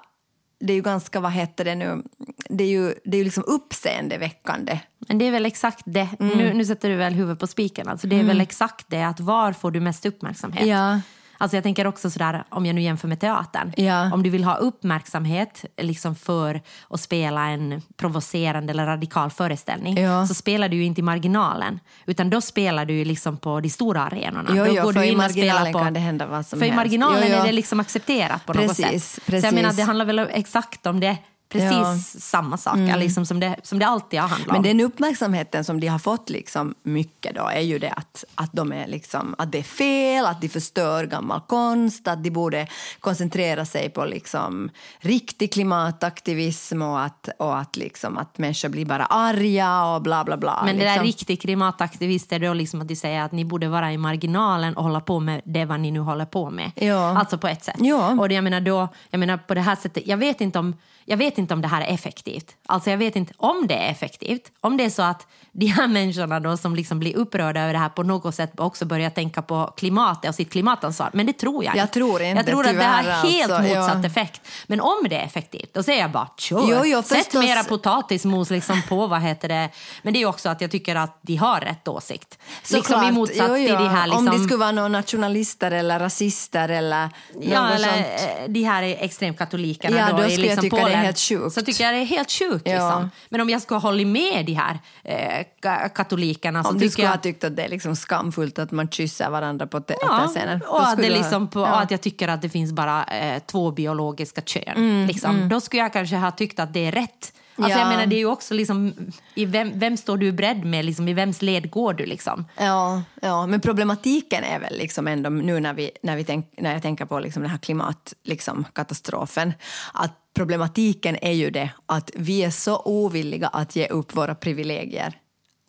Det är ju ganska, vad heter det nu, det är ju, det är ju liksom uppseendeväckande. Men det är väl exakt det. Mm. Nu, nu sätter du väl huvudet på spiken. Alltså det är väl exakt det, att var får du mest uppmärksamhet? Ja. Alltså jag tänker också sådär, om jag nu jämför med teatern. Ja. Om du vill ha uppmärksamhet liksom för att spela en provocerande eller radikal föreställning Ja. så spelar du ju inte i marginalen. Utan då spelar du liksom på de stora arenorna. Jo, då jo, för i in spelar marginalen kan det hända vad som För i helst. marginalen Jo, jo. är det liksom accepterat på något Precis, sätt. Så precis. jag menar, det handlar väl exakt om det. Precis Ja. Mm. samma sak, liksom som, det, som det alltid har handlat Men om. den uppmärksamheten som de har fått liksom mycket då är ju det att, att, de är liksom, att det är fel, att de förstör gammal konst, att de borde koncentrera sig på liksom riktig klimataktivism och att, och att, liksom, att människor blir bara arga och bla bla bla. Men det där liksom. riktigt klimataktivister då liksom att de säger att ni borde vara i marginalen och hålla på med det vad ni nu håller på med. Ja. Alltså på ett sätt. Ja. Och det, jag menar då, jag menar på det här sättet, jag vet inte om jag vet inte om det här är effektivt. Alltså jag vet inte om det är effektivt. Om det är så att de här människorna då som liksom blir upprörda över det här på något sätt också börjar tänka på klimatet och sitt klimatansvar. Men det tror jag Jag inte. tror inte, Jag tror att det har helt alltså, ja. motsatt effekt. Men om det är effektivt, då säger jag bara kör. Jo, jo, Sätt förstås. mera potatismos liksom på, vad heter det. Men det är också att jag tycker att de har rätt åsikt. liksom i Såklart. motsats Jo, till ja. de här liksom... Om de skulle vara några nationalister eller rasister eller Ja, något eller sånt. de här extremkatolikerna Ja, då, då i skulle jag liksom tycka det. Helt sjukt. Så tycker jag det är helt sjukt. Ja. Liksom. Men om jag skulle hålla med de här eh, ka- katolikerna så Om du tycker skulle jag... ha tyckt att det är liksom skamfullt att man kysser varandra på te- Ja, och att, det liksom på, och att jag tycker att det finns bara eh, två biologiska kön. Mm, liksom. Då skulle jag kanske ha tyckt att det är rätt. Alltså, Ja. jag menar, det är ju också liksom, i vem, vem står du beredd med? Liksom, I vems led går du? Liksom? Ja, ja, men problematiken är väl liksom ändå nu när, vi, när, vi tänk, när jag tänker på liksom den här klimatkatastrofen liksom, att problematiken är ju det att vi är så ovilliga att ge upp våra privilegier.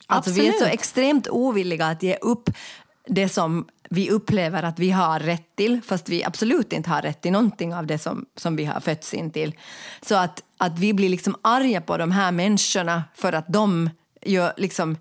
Alltså vi är så Absolut. extremt ovilliga att ge upp det som vi upplever att vi har rätt till fast vi absolut inte har rätt till någonting av det som, som vi har fötts in till. Så att, att vi blir liksom arga på de här människorna för att de gör liksom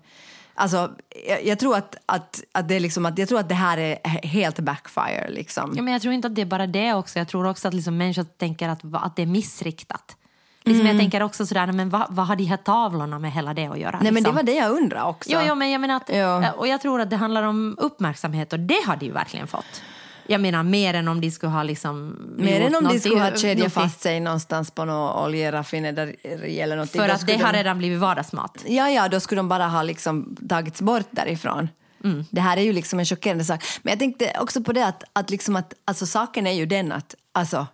Alltså, jag, jag, tror att, att, att det liksom att, jag tror att det här är helt backfire. Liksom. Ja, men jag tror inte att det är bara det också. Jag tror också att liksom människor tänker att, att det är missriktat. Liksom Mm. Jag tänker också sådär, men vad, vad har de här tavlorna med hela det att göra? Nej, men det liksom? var det jag undrar också. Jo, jo, men jag menar att, Ja. och jag tror att det handlar om uppmärksamhet och det har de ju verkligen fått. Jag menar mer än om de skulle ha liksom... Mer än om de skulle ha kedjat fast sig någonstans på något oljeraffinaderi eller någonting. För att det har de- redan blivit vardagsmat. Ja, ja, då skulle de bara ha liksom tagits bort därifrån. Mm. Det här är ju liksom en chockerande sak. Men jag tänkte också på det att, att, liksom att alltså, saken är ju den att alltså,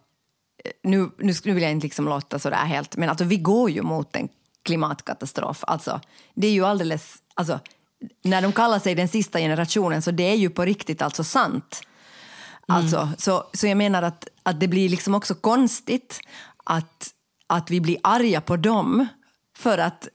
nu, nu, nu vill jag inte liksom låta sådär helt, men alltså, vi går ju mot en klimatkatastrof. Alltså, det är ju alldeles, alltså, när de kallar sig den sista generationen så det är ju på riktigt alltså sant. Alltså, så, så jag menar att, att det blir liksom också konstigt att, att vi blir arga på dem för att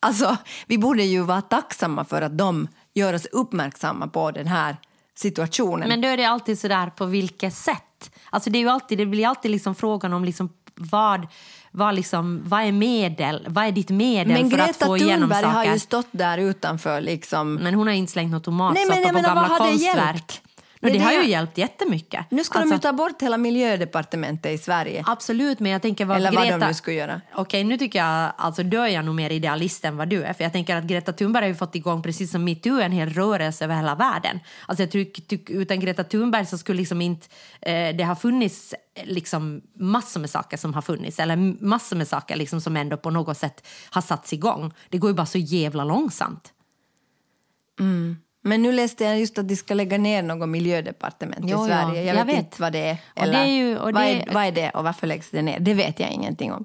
alltså, vi borde ju vara tacksamma för att de gör oss uppmärksamma på den här situationen. Men då är det alltid sådär, på vilket sätt? Alltså det, är ju alltid, det blir alltid liksom frågan om liksom vad, vad, liksom, vad är medel? Vad är ditt medel Men för att Greta få igenom Thunberg saker? har ju stått där utanför liksom Men hon har inte slängt något men tomatsoppa på gamla konstverk. No, Det det, har ju hjälpt jättemycket. Nu ska de Alltså, ju ta bort hela miljödepartementet i Sverige. Absolut, men jag tänker vad Eller vad Greta... de nu skulle göra. Okej, nu tycker jag, alltså då är jag nog mer idealist än vad du är. För jag tänker att Greta Thunberg har ju fått igång, precis som metoo, en hel rörelse över hela världen. Alltså jag tycker, tyck, utan Greta Thunberg så skulle liksom inte, eh, det ha funnits eh, liksom massor med saker som har funnits, eller massor med saker liksom som ändå på något sätt har satts igång. Det går ju bara så jävla långsamt. Men nu läste jag just att de ska lägga ner något miljödepartement Jo, i Sverige. Jag, jag vet, vet. inte vad det är. Eller, det är ju- och vad, det- är, vad är det och varför läggs det ner? Det vet jag ingenting om.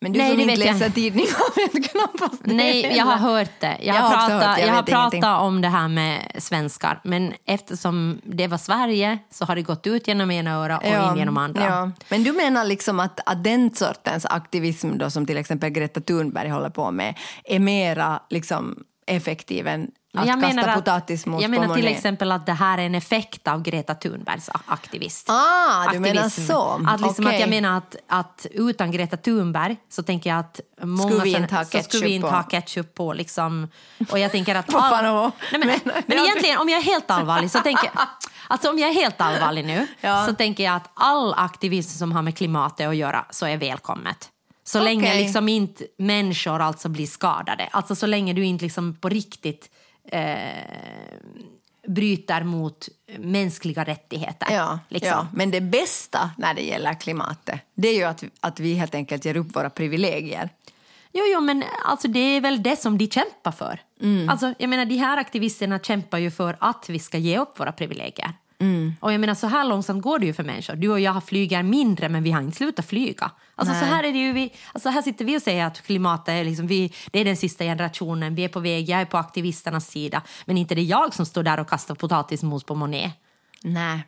Men du Nej, som det inte jag läser tidningar vet knappast det Nej, jag har hört det. Jag, Jag har pratat, hört det, jag jag har pratat om det här med svenskar. Men eftersom det var Sverige så har det gått ut genom ena öra och in genom andra. Ja. Men du menar liksom att, att den sortens aktivism då, som till exempel Greta Thunberg håller på med är mera liksom, effektiv än att jag kasta menar, potatismos jag på menar till exempel att det här är en effekt av Greta Thunbergs aktivist. Ah, du menar så. Att, liksom Okej. att jag menar att, att utan Greta Thunberg så tänker jag att många Skulle vi inte ha så skulle ketchup vi inte på? ha ketchup på. Liksom. Och jag tänker att... Åh. Nej, men, men, Men- egentligen, om jag är helt allvarlig så tänker jag... Alltså om jag är helt allvarlig nu Ja. så tänker jag att all aktivism som har med klimatet att göra så är välkommet. Så länge Okej. liksom inte människor alltså blir skadade. Alltså så länge du inte liksom på riktigt eh, bryter mot mänskliga rättigheter. Ja, liksom. ja, men det bästa när det gäller klimatet det är ju att, att vi helt enkelt ger upp våra privilegier. Jo, jo, men alltså, det är väl det som de kämpar för. Mm. Alltså, jag menar, de här aktivisterna kämpar ju för att vi ska ge upp våra privilegier. Mm. Och jag menar, så här långsamt går det ju för människor. Du och jag flyger mindre, men vi har inte slutat flyga. Alltså, så här, är det ju vi, alltså, här sitter vi och säger att klimatet är, liksom, vi, det är den sista generationen, vi är på väg, jag är på aktivisternas sida. Men inte det är jag som står där och kastar potatismos på Monet. Nej.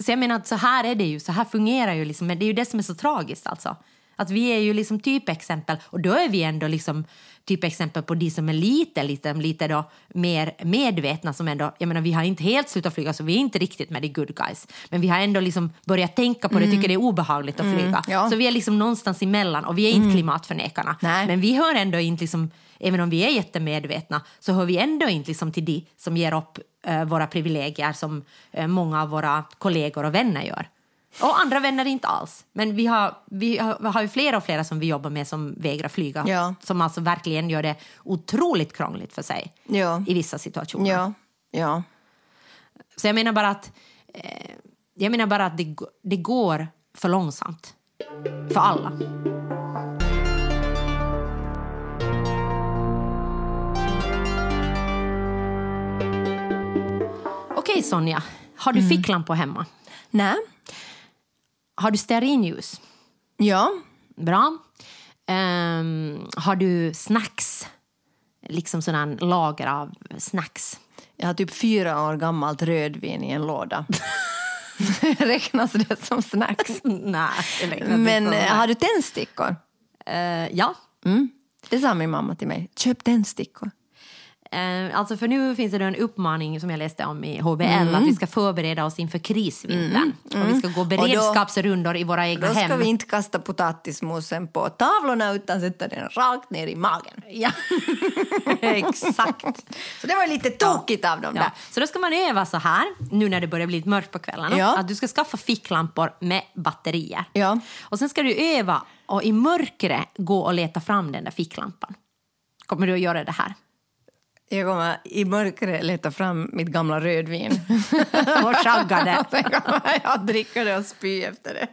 Så jag menar att så här är det ju, så här fungerar ju liksom, men det är ju det som är så tragiskt alltså. Att vi är ju liksom typexempel och då är vi ändå liksom typexempel på de som är lite, lite, lite då mer medvetna som ändå, jag menar vi har inte helt slutat flyga så vi är inte riktigt med the good guys. Men vi har ändå liksom börjat tänka på det, tycker det är obehagligt att flyga. ja. Så vi är liksom någonstans emellan och vi är inte klimatförnekarna. Nej. Men vi hör ändå inte liksom, även om vi är jättemedvetna så hör vi ändå inte liksom till de som ger upp eh, våra privilegier som eh, många av våra kollegor och vänner gör. Och andra vänner inte alls. Men vi har, vi har, vi har ju flera och flera som vi jobbar med som vägrar flyga. Ja. Som alltså verkligen gör det otroligt krångligt för sig Ja. i vissa situationer. Ja. Ja. Så jag menar bara att, eh, jag menar bara att det, det går för långsamt. För alla. Okej Sonja, har du ficklampor hemma? Nej. Har du stearinljus? Ja. Bra. Ehm, har du snacks? Liksom sådana lager av snacks. Jag har typ fyra år gammalt rödvin i en låda. Räknas det som snacks? Nej, Men eh, har du tändstickor? Eh, ja. Mm. Det sa min mamma till mig. Köp tändstickor. Eh, alltså för nu finns det en uppmaning som jag läste om i HBL att vi ska förbereda oss inför krisvintern. Och vi ska gå beredskapsrundor i våra egna Då ska hem. vi inte kasta potatismosen på tavlorna utan sätta den rakt ner i magen. Ja, exakt. Så det var lite tokigt av dem Ja. där. Så då ska man öva så här, nu när det börjar bli lite mörkt på kvällarna, Ja. att du ska skaffa ficklampor med batterier. Ja. Och sen ska du öva och i mörkret gå och leta fram den där ficklampan. Kommer du att göra det här? Jag kommer i mörkret leta fram mitt gamla rödvin. Och chagga det. Jag dricka det och spy efter det.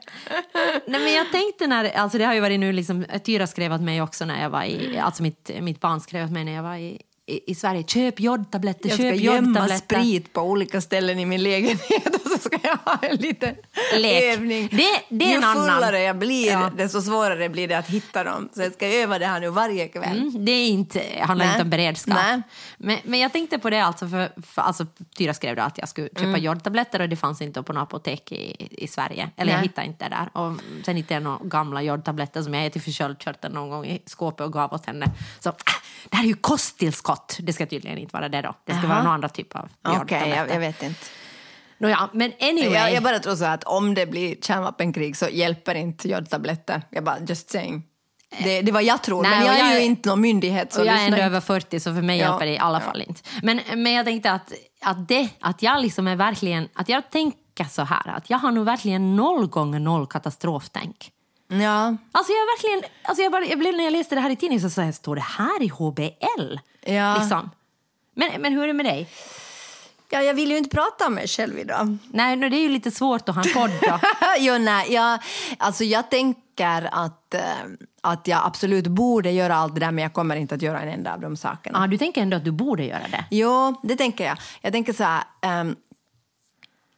Nej, men jag tänkte när, alltså det har ju varit nu liksom, Tyra skrev åt mig också när jag var i, alltså mitt, mitt barn skrev åt mig när jag var i, i, i Sverige, köp jodtabletter, Jag ska köp gömma jodtabletter. sprit på olika ställen i min lägenhet och så ska jag ha en liten Lek. övning. Det- det är Ju fullare jag blir, Ja. desto svårare blir det att hitta dem. Så jag ska öva det här nu varje kväll. Mm, det är inte, handlar Nej. inte om beredskap. Nej. Men, men jag tänkte på det, alltså för, för alltså, Tyra skrev då att jag skulle köpa jodtabletter och det fanns inte på något apotek i, i Sverige. Eller jag Nej. hittade inte där. Och sen hittade jag några gamla jodtabletter som jag ätit för köldkörteln någon gång i skåpet och gav åt henne. Så ah, det här är ju kosttillskott. Det ska tydligen inte vara det då. Det ska Jaha. vara någon annan typ av Okej, jodtabletter. jag, jag vet inte. Nåja, men anyway. Jag, jag bara tror så att om det blir kärnvapenkrig så hjälper inte jodtabletter. Jag bara, just saying. Det, det var jag tror, Nej, men och jag är jag ju inte någon myndighet. Så Och jag är ändå över 40 så för mig Ja, hjälper det i alla fall inte. Men, men jag tänkte att, att, det, att jag liksom är verkligen, att jag tänker så här, att jag har nog verkligen noll gånger noll katastroftänk. Ja, Alltså jag verkligen, alltså jag, bara, jag blev, när jag läste det här i tidningen så sa jag, står det här i HBL? Ja. Liksom. Men, men hur är det med dig? ja, jag vill ju inte prata om mig själv idag. Nej, nu, det är ju lite svårt att ha en podd jo, nej, jag, alltså jag tänker att, eh, att jag absolut borde göra allt det där men jag kommer inte att göra en enda av de sakerna. ah, du tänker ändå att du borde göra det? Jo, det tänker jag. Jag tänker så här... ehm,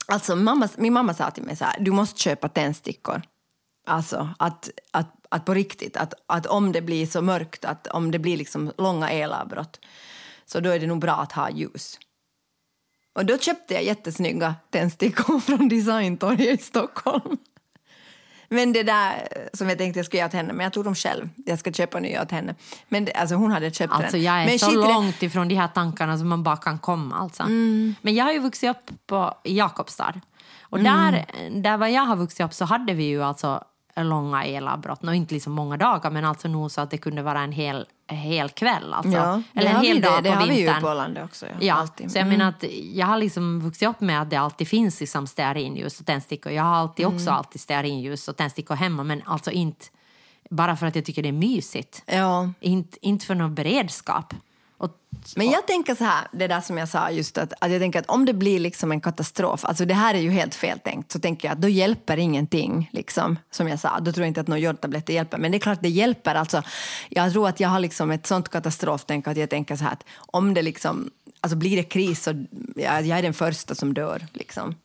alltså mamma, min mamma sa till mig så här, du måste köpa tändstickor. Alltså att, att, att på riktigt, att, att om det blir så mörkt, att om det blir liksom långa elavbrott så då är det nog bra att ha ljus. Och då köpte jag jättesnygga tändstickor från Designtorget i Stockholm. Men det där som jag tänkte jag skulle göra åt henne, men jag tog dem själv. Jag ska köpa nya åt henne. Men det, alltså hon hade köpt Alltså den. jag är men så långt ifrån de här tankarna som man bara kan komma. Alltså. Mm. Men jag har ju vuxit upp på, Jakobstad. Och Mm. där, där var jag har vuxit upp så hade vi ju alltså långa elavbrott. Och inte liksom många dagar men alltså nog så att det kunde vara en hel, en hel kväll. Alltså. Ja, det Eller en hel det- dag det på har vi ju vintern. på landet också, ja. Ja, Alltid. så jag Mm. menar att jag har liksom vuxit upp med att det alltid finns liksom stearinljus och tändstickor. Jag har alltid Mm. också alltid stearinljus och tändstickor hemma men alltså inte bara för att jag tycker det är mysigt. Ja. Inte, inte för någon beredskap. Men jag tänker så här, det där som jag sa just att, att jag tänker att om det blir liksom en katastrof, alltså det här är ju helt fel tänkt, så tänker jag att då hjälper ingenting, liksom, som jag sa. Då tror jag inte att några jodtabletter hjälper, men det är klart det hjälper. Alltså, jag tror att jag har liksom ett sånt katastroftänk att jag tänker så här att om det liksom, alltså blir det kris så jag, jag är den första som dör, liksom.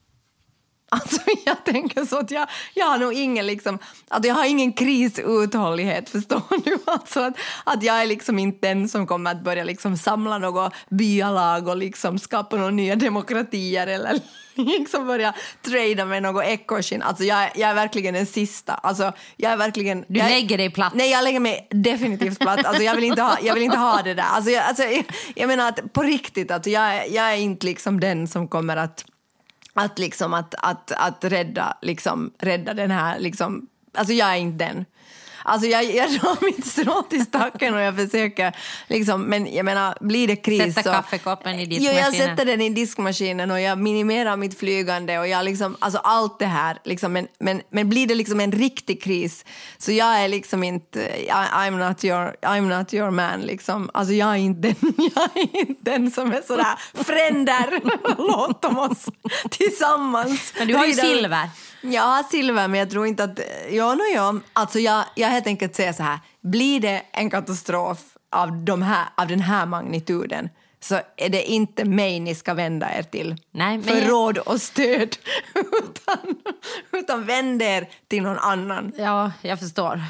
Alltså jag tänker så att jag, jag har nog ingen liksom, att jag har ingen krisuthållighet förstår du? Alltså att, att jag är liksom inte den som kommer att börja liksom samla något byalag och liksom skapa några nya demokratier eller liksom börja trada med något ekoskinn. Alltså jag, jag är verkligen den sista. Alltså jag är verkligen... Du jag, lägger dig platt. Nej, jag lägger mig definitivt platt. Alltså jag vill inte ha, jag vill inte ha det där. Alltså jag, alltså jag, jag menar att på riktigt, alltså jag, jag är inte liksom den som kommer att att, liksom, att, att, att rädda, liksom, rädda den här... Liksom, alltså jag är inte den. Alltså jag, jag drar mitt strå till stacken och jag försöker liksom, men jag menar, blir det kris Sätta så... kaffekoppen i diskmaskinen. jag sätter den i diskmaskinen och jag minimerar mitt flygande och jag liksom, alltså allt det här. Liksom, men, men, men blir det liksom en riktig kris så jag är liksom inte, I, I'm, not your, I'm not your man liksom. Alltså jag är inte den, jag är inte den som är sådär, fränder, låt dem oss tillsammans. Men du har ju silver. Jag har silver, men jag tror inte att... Ja, no, ja. Alltså jag, jag helt enkelt säger så här. Blir det en katastrof av, de här, av den här magnituden så är det inte mig ni ska vända er till Nej, för jag- råd och stöd. utan, utan vänd er till någon annan. Ja, jag förstår.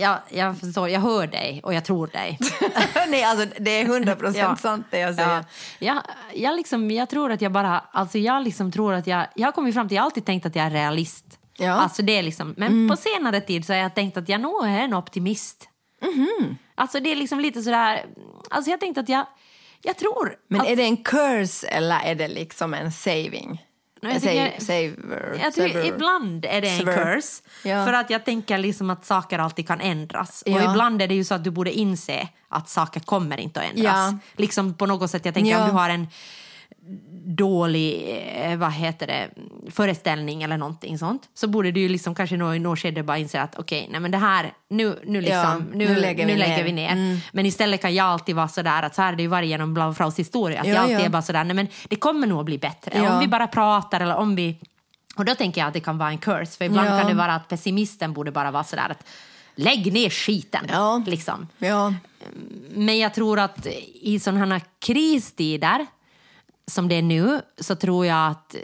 Jag, jag förstår, jag hör dig och jag tror dig. Nej, alltså det är hundra procent sant det jag säger. Ja, jag, jag, liksom, jag tror att jag bara... Alltså jag liksom tror att jag... Jag har kommit fram till... Jag har alltid tänkt att jag är realist. Ja. Mm. Alltså det är liksom, men på senare tid så har jag tänkt att jag nog är en optimist. Mhm. Alltså det är liksom lite sådär... Alltså jag tänkte att jag... Jag tror... Men att, är det en curse eller är det liksom en saving? Jag Save, saver, jag tror, saver. ibland är det en Sver. curse. Ja. För att jag tänker liksom att saker alltid kan ändras. Och Ja. ibland är det ju så att du borde inse att saker kommer inte att ändras. Ja. Liksom på något sätt, jag tänker Ja. om du har en dålig eh, vad heter det, föreställning eller någonting sånt så borde du ju liksom kanske nå- i något skede bara inse att okej, nej men det här, nu, nu, liksom, Ja, nu, nu lägger vi ner. vi ner. Mm. Men istället kan jag alltid vara sådär att så här är det ju varje genom Blaufraus historia, att Ja, jag alltid ja. är bara sådär, nej men det kommer nog att bli bättre. Om vi bara pratar eller om vi... Och då tänker jag att det kan vara en curse, för ibland kan det vara att pessimisten borde bara vara sådär att lägg ner skiten. Liksom. Men jag tror att i sådana här kristider som det är nu så tror jag att,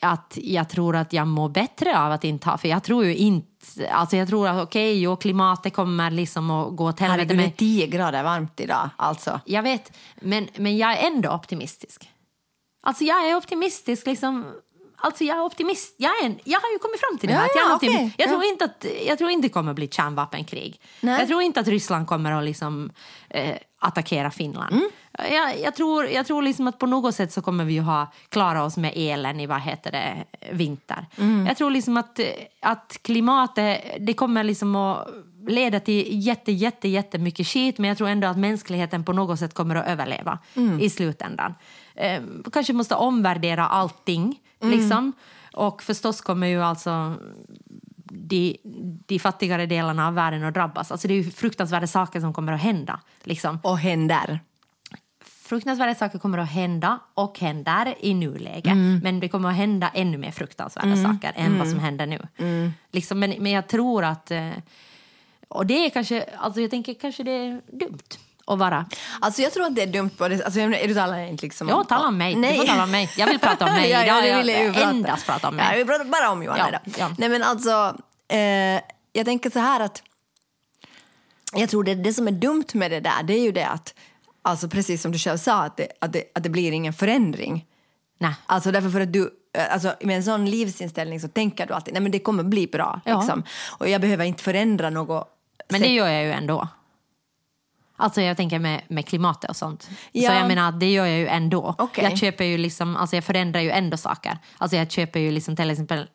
att jag tror att jag mår bättre av att inte ha, för jag tror ju inte, alltså jag tror att okej, okay, klimatet kommer liksom att gå åt helvete. Herregud, det är 10 grader varmt idag alltså. jag vet, men, men jag är ändå optimistisk. Alltså jag är optimistisk liksom. Alltså jag är optimist. Jag, är en, jag har ju kommit fram till det Ja, här. att jag, ja, okej. jag, Ja. tror inte att, jag tror inte det kommer att bli kärnvapenkrig. Nej. Jag tror inte att Ryssland kommer att liksom, eh, attackera Finland. Mm. Jag, jag, tror, jag tror liksom att på något sätt så kommer vi ju ha, klara oss med elen i vad heter det, vinter. Mm. Jag tror liksom att, att klimatet det kommer liksom att leda till jätte, jätte, jättemycket skit men jag tror ändå att mänskligheten på något sätt kommer att överleva Mm. i slutändan. Eh, kanske måste omvärdera allting. Mm. Liksom. Och förstås kommer ju alltså de, de fattigare delarna av världen att drabbas. Alltså det är ju fruktansvärda saker som kommer att hända. Liksom. Och händer. Fruktansvärda saker kommer att hända och händer i nuläget. Mm. Men det kommer att hända ännu mer fruktansvärda saker än vad som händer nu. Mm. Liksom, men, men jag tror att... eh, Och det är kanske... Alltså jag tänker kanske det är dumt att vara... Alltså jag tror att det är dumt både... Alltså, är du talar inte liksom Ja, tala om mig. Du Nej. får tala om mig. Jag vill prata om mig. ja, ja, jag vill jag prata. endast prata om mig. Ja, vi pratar bara om Johanna Ja, ja. Nej men alltså, eh, jag tänker så här att jag tror det, det som är dumt med det där det är ju det att, alltså precis som du själv sa, att det, att det, att det blir ingen förändring. Nej. Alltså därför för att du, eh, alltså med en sån livsinställning så tänker du alltid, nej men det kommer bli bra. Ja. Liksom. Och jag behöver inte förändra något. Men det gör jag ju ändå. Alltså jag tänker med, med klimatet och sånt. Så Ja. jag menar det gör jag ju ändå. Okej. Jag köper ju liksom, alltså jag förändrar ju ändå saker. Alltså jag köper ju liksom till exempel eh,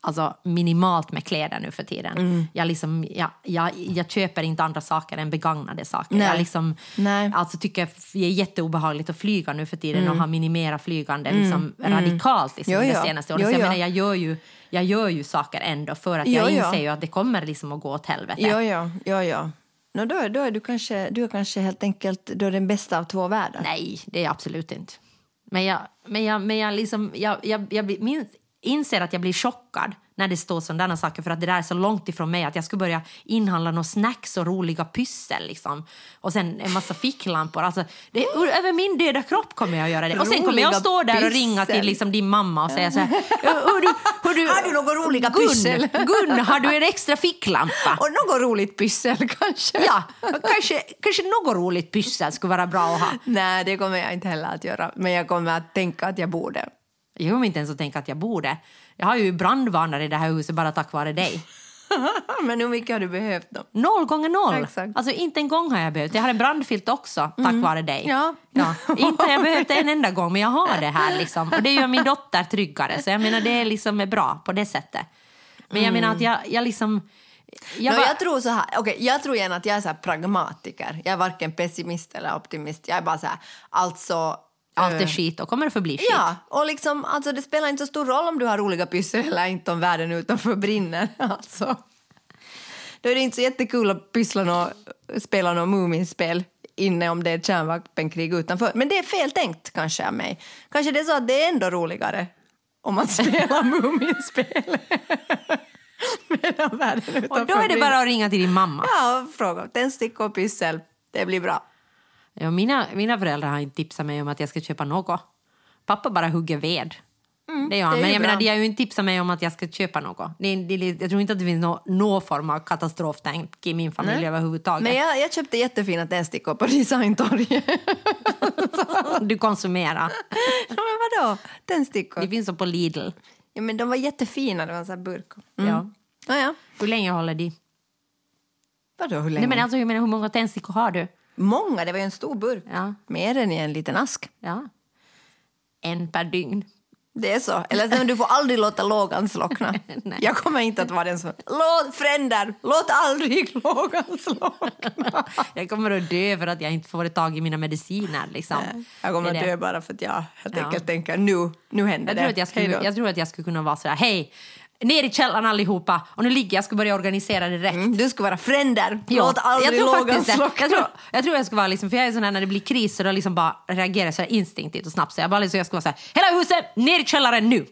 alltså minimalt med kläder nu för tiden. Mm. Jag, liksom, jag, jag, jag köper inte andra saker än begagnade saker. Nej. Jag liksom, Nej. Alltså tycker det är jätteobehagligt att flyga nu för tiden Mm. och har minimerat flygande liksom radikalt liksom Jo, det jo. senaste året. Jo, Så jag jo. menar, jag gör ju jag gör ju saker ändå för att Jo, jag jo. inser ju att det kommer liksom att gå åt helvete. Ja, ja, ja, ja. No, då, då är du kanske, du är kanske helt enkelt då är den bästa av två världar. Nej, det är jag absolut inte. Men jag, men jag, men jag, liksom, jag, jag, jag blir- minns, inser att jag blir chockad när det står sådana saker för att det där är så långt ifrån mig att jag ska börja inhandla några snacks och roliga pyssel liksom. Och sen en massa ficklampor. Alltså, det, över min döda kropp kommer jag att göra det. Och sen kommer jag att stå där och ringa till liksom din mamma och säga så här. Du, hör du, Har du några roliga Gun, pyssel? Gun, har du en extra ficklampa? Och något roligt pyssel kanske. Ja, kanske, kanske något roligt pyssel skulle vara bra att ha. Nej, det kommer jag inte heller att göra. Men jag kommer att tänka att jag borde. Jag kommer inte ens att tänka att jag borde. Jag har ju brandvarnare i det här huset bara tack vare dig. Men hur mycket har du behövt då? Noll gånger noll. Exakt. Alltså inte en gång har jag behövt. Jag har en brandfilt också tack vare dig. Ja. Ja. Inte har jag behövt det en enda gång men jag har det här liksom. Och det gör min dotter tryggare. Så jag menar det är liksom är bra på det sättet. Men jag menar att jag, jag liksom Jag bara- jag tror så här, okej, jag tror igen att jag är så pragmatiker. Jag är varken pessimist eller optimist. Jag är bara så här, alltså... Allt är eh, skit och kommer det förbli skit. Ja, och liksom, alltså det spelar inte så stor roll om du har roliga pyssel eller inte om världen utanför brinner. Alltså. Då är det inte så jättekul att pyssla nå, spela något Muminspel inne om det är kärnvapenkrig utanför. Men det är fel tänkt kanske av mig. Kanske det är så att det är ändå roligare om man spelar Muminspel. Medan världen utanför Och då är det bara att ringa till din mamma. Ja, fråga. Tändstickor och pyssel. Det blir bra. Ja, mina, mina föräldrar har inte tipsat mig om att jag ska köpa något. Pappa bara hugger ved. det gör han. Mm, det är Men jag bra. menar, de har ju inte tipsat mig om att jag ska köpa något. Det det jag tror inte att det finns nå- någon form av katastroftänk i min familj överhuvudtaget. Men jag, jag köpte jättefina tändstickor på designtorget. Du konsumerar. Ja, men vadå? Tändstickor? Det finns så på Lidl. Ja, men de var jättefina. Det var en sån här burk. Ja. Ja, ja. Hur länge håller de? Vadå, hur länge? Nej, men alltså, jag menar, hur många tändstickor har du? Många, det var ju en stor burk. Ja. Mer än i en liten ask. Ja. En per dygn. Det är så. Eller så, du får aldrig låta lågan slockna. Jag kommer inte att vara den som... Låt, fränder, låt aldrig lågan slockna. Jag kommer att dö för att jag inte får tag i mina mediciner. Liksom. Jag kommer att dö bara för att jag helt Ja. enkelt tänker nu, nu händer Jag det. tror, att jag, skulle, jag tror att jag skulle kunna vara så här, hej, ner i källaren allihopa och nu ligger jag, ska börja organisera direkt. Mm, du ska vara fränder. Ja, Låt aldrig jag tror det. slockna. Jag tror, jag tror jag ska vara liksom, för jag är sån här när det blir kris så då liksom bara reagerar så instinktivt och snabbt. Så jag, bara liksom, jag ska vara så här, hela huset, ner i källaren nu.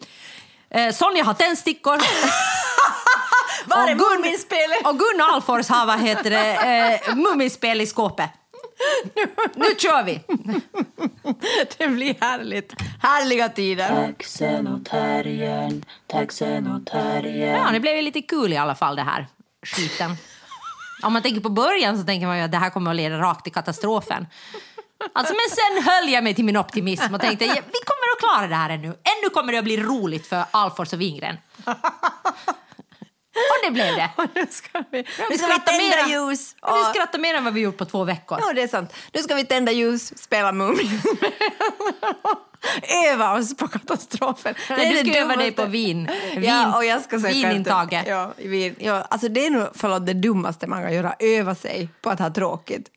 Eh, Sonja har tändstickor. Var är Och Gun-? Och Gunnar Alfors har vad heter det, eh, Muminspel i skåpet. Nu kör vi! Det blir härligt. Härliga tider. Taxen och terriern, taxen och terriern. Ja, det blev ju lite kul i alla fall det här skiten. Om man tänker på början så tänker man ju att det här kommer att leda rakt till katastrofen. Alltså, men sen höll jag mig till min optimism och tänkte ja, vi kommer att klara det här ännu. Ännu kommer det att bli roligt för Alfors och Wingren. Och det blev det. Nu ska vi, Vi nu ska vi tända mera- ljus. Ja, Vi och- skrattar mer än vad vi gjort på två veckor. Ja, det är sant. Nu ska vi tända ljus, spela Muminspel. Öva oss på katastrofen. Det är du det ska öva dig på vin. vin Ja, och jag ska söka vinintaget. efter- Ja, vin. Ja, alltså det är nog förlåt, det dummaste man kan göra, öva sig på att ha tråkigt.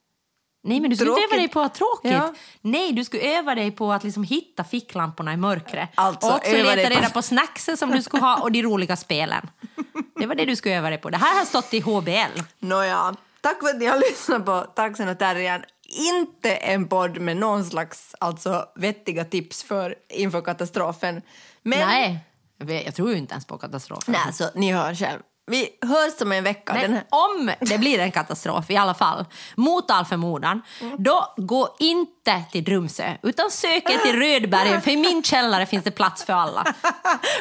Nej, men du ska inte öva dig på att ha tråkigt. Ja. Nej, du ska öva dig på att liksom hitta ficklamporna i mörkret. Alltså, och också leta dig på- reda på snacksen som du ska ha och de roliga spelen. Det var det du ska öva dig på. Det här har stått i HBL. Nåja, tack för att ni har lyssnat på Taxen och terriern. Inte en podd med någon slags alltså, vettiga tips för inför katastrofen. Men Nej, jag tror ju inte ens på katastrofen. Nej, alltså, ni hör själv. Vi hörs om en vecka. Men här... om det blir en katastrof i alla fall, mot all förmodan, då gå inte till Drumsö utan sök er till Rödbergen för i min källare finns det plats för alla.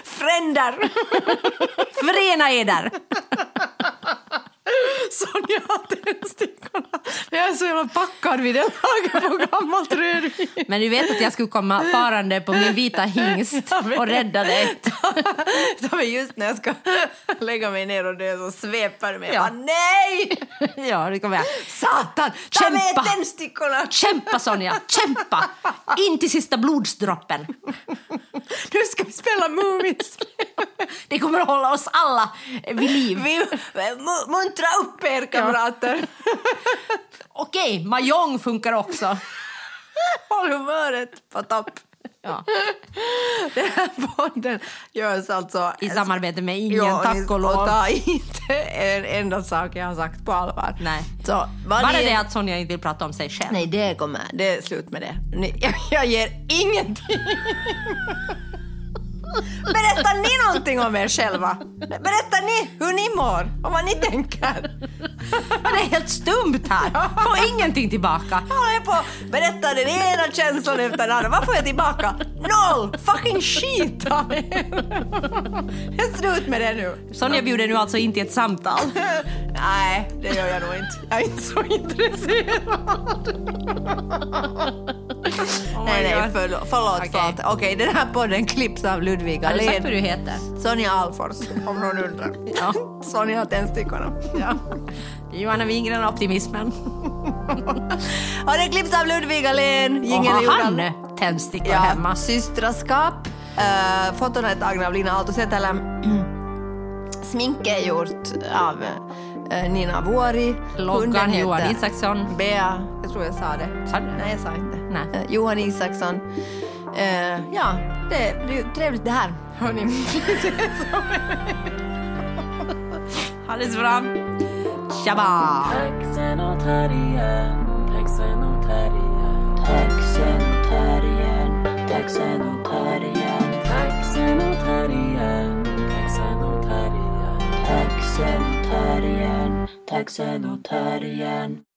Fränder! Förena er där! Sonja har tändstickorna. Jag är så jävla packad vid det laget på gammalt rödvin. Men du vet att jag skulle komma farande på min vita hingst och rädda dig. Men just när jag ska lägga mig ner och dö så sveper det mig. Ja. Nej! Ja, det kommer jag. Satan! Ta med Kämpa! tändstickorna! Kämpa Sonja, kämpa! In till sista blodsdroppen. Nu ska vi spela Muminspel. Det kommer att hålla oss alla vid liv. Vi, mu- muntra upp er kamrater. Okej, mahjong funkar också. Håll humöret på topp. Ja. Den här podden görs alltså I samarbete med ingen, Ja, tack och lov. ta inte en enda sak jag har sagt på allvar. Nej. Så, Bara ni- det att Sonja inte vill prata om sig själv. Nej, det kommer. Det är slut med det. Jag ger ingenting. Berättar ni någonting om er själva? Berättar ni hur ni mår och vad ni tänker? Det är helt stumt här. Får ingenting tillbaka. Jag håller på att berätta den ena känslan efter den andra. Vad får jag tillbaka? Noll! Fucking skit av er! Det är slut med det nu. Sonja bjuder nu alltså in till ett samtal. Nej, det gör jag nog inte. Jag är inte så intresserad. nej, nej, God. förlåt. Förlåt, förlåt. Okej, den här podden klipps av Ludvig Har du sagt vad du heter? Sonja Alfors, om någon undrar. Ja. Sonja har tändstick. Ja. Johanna Wingren optimismen. har det klipps av Ludvig Ahlén. Och har han tändstickor ja, hemma? Systraskap. Uh, foton är tagna av Lina Aaltosetälä. Sminket är gjort av uh, Nina Vuori. Loggan Johan Isaksson. Bea, jag tror jag sa det. Sa du? Nej, jag sa inte. Nej. Uh, Johan Isaksson. Uh, ja, det blir trevligt det här. Hörni, Alles fram. Tjaba! Texenoterien.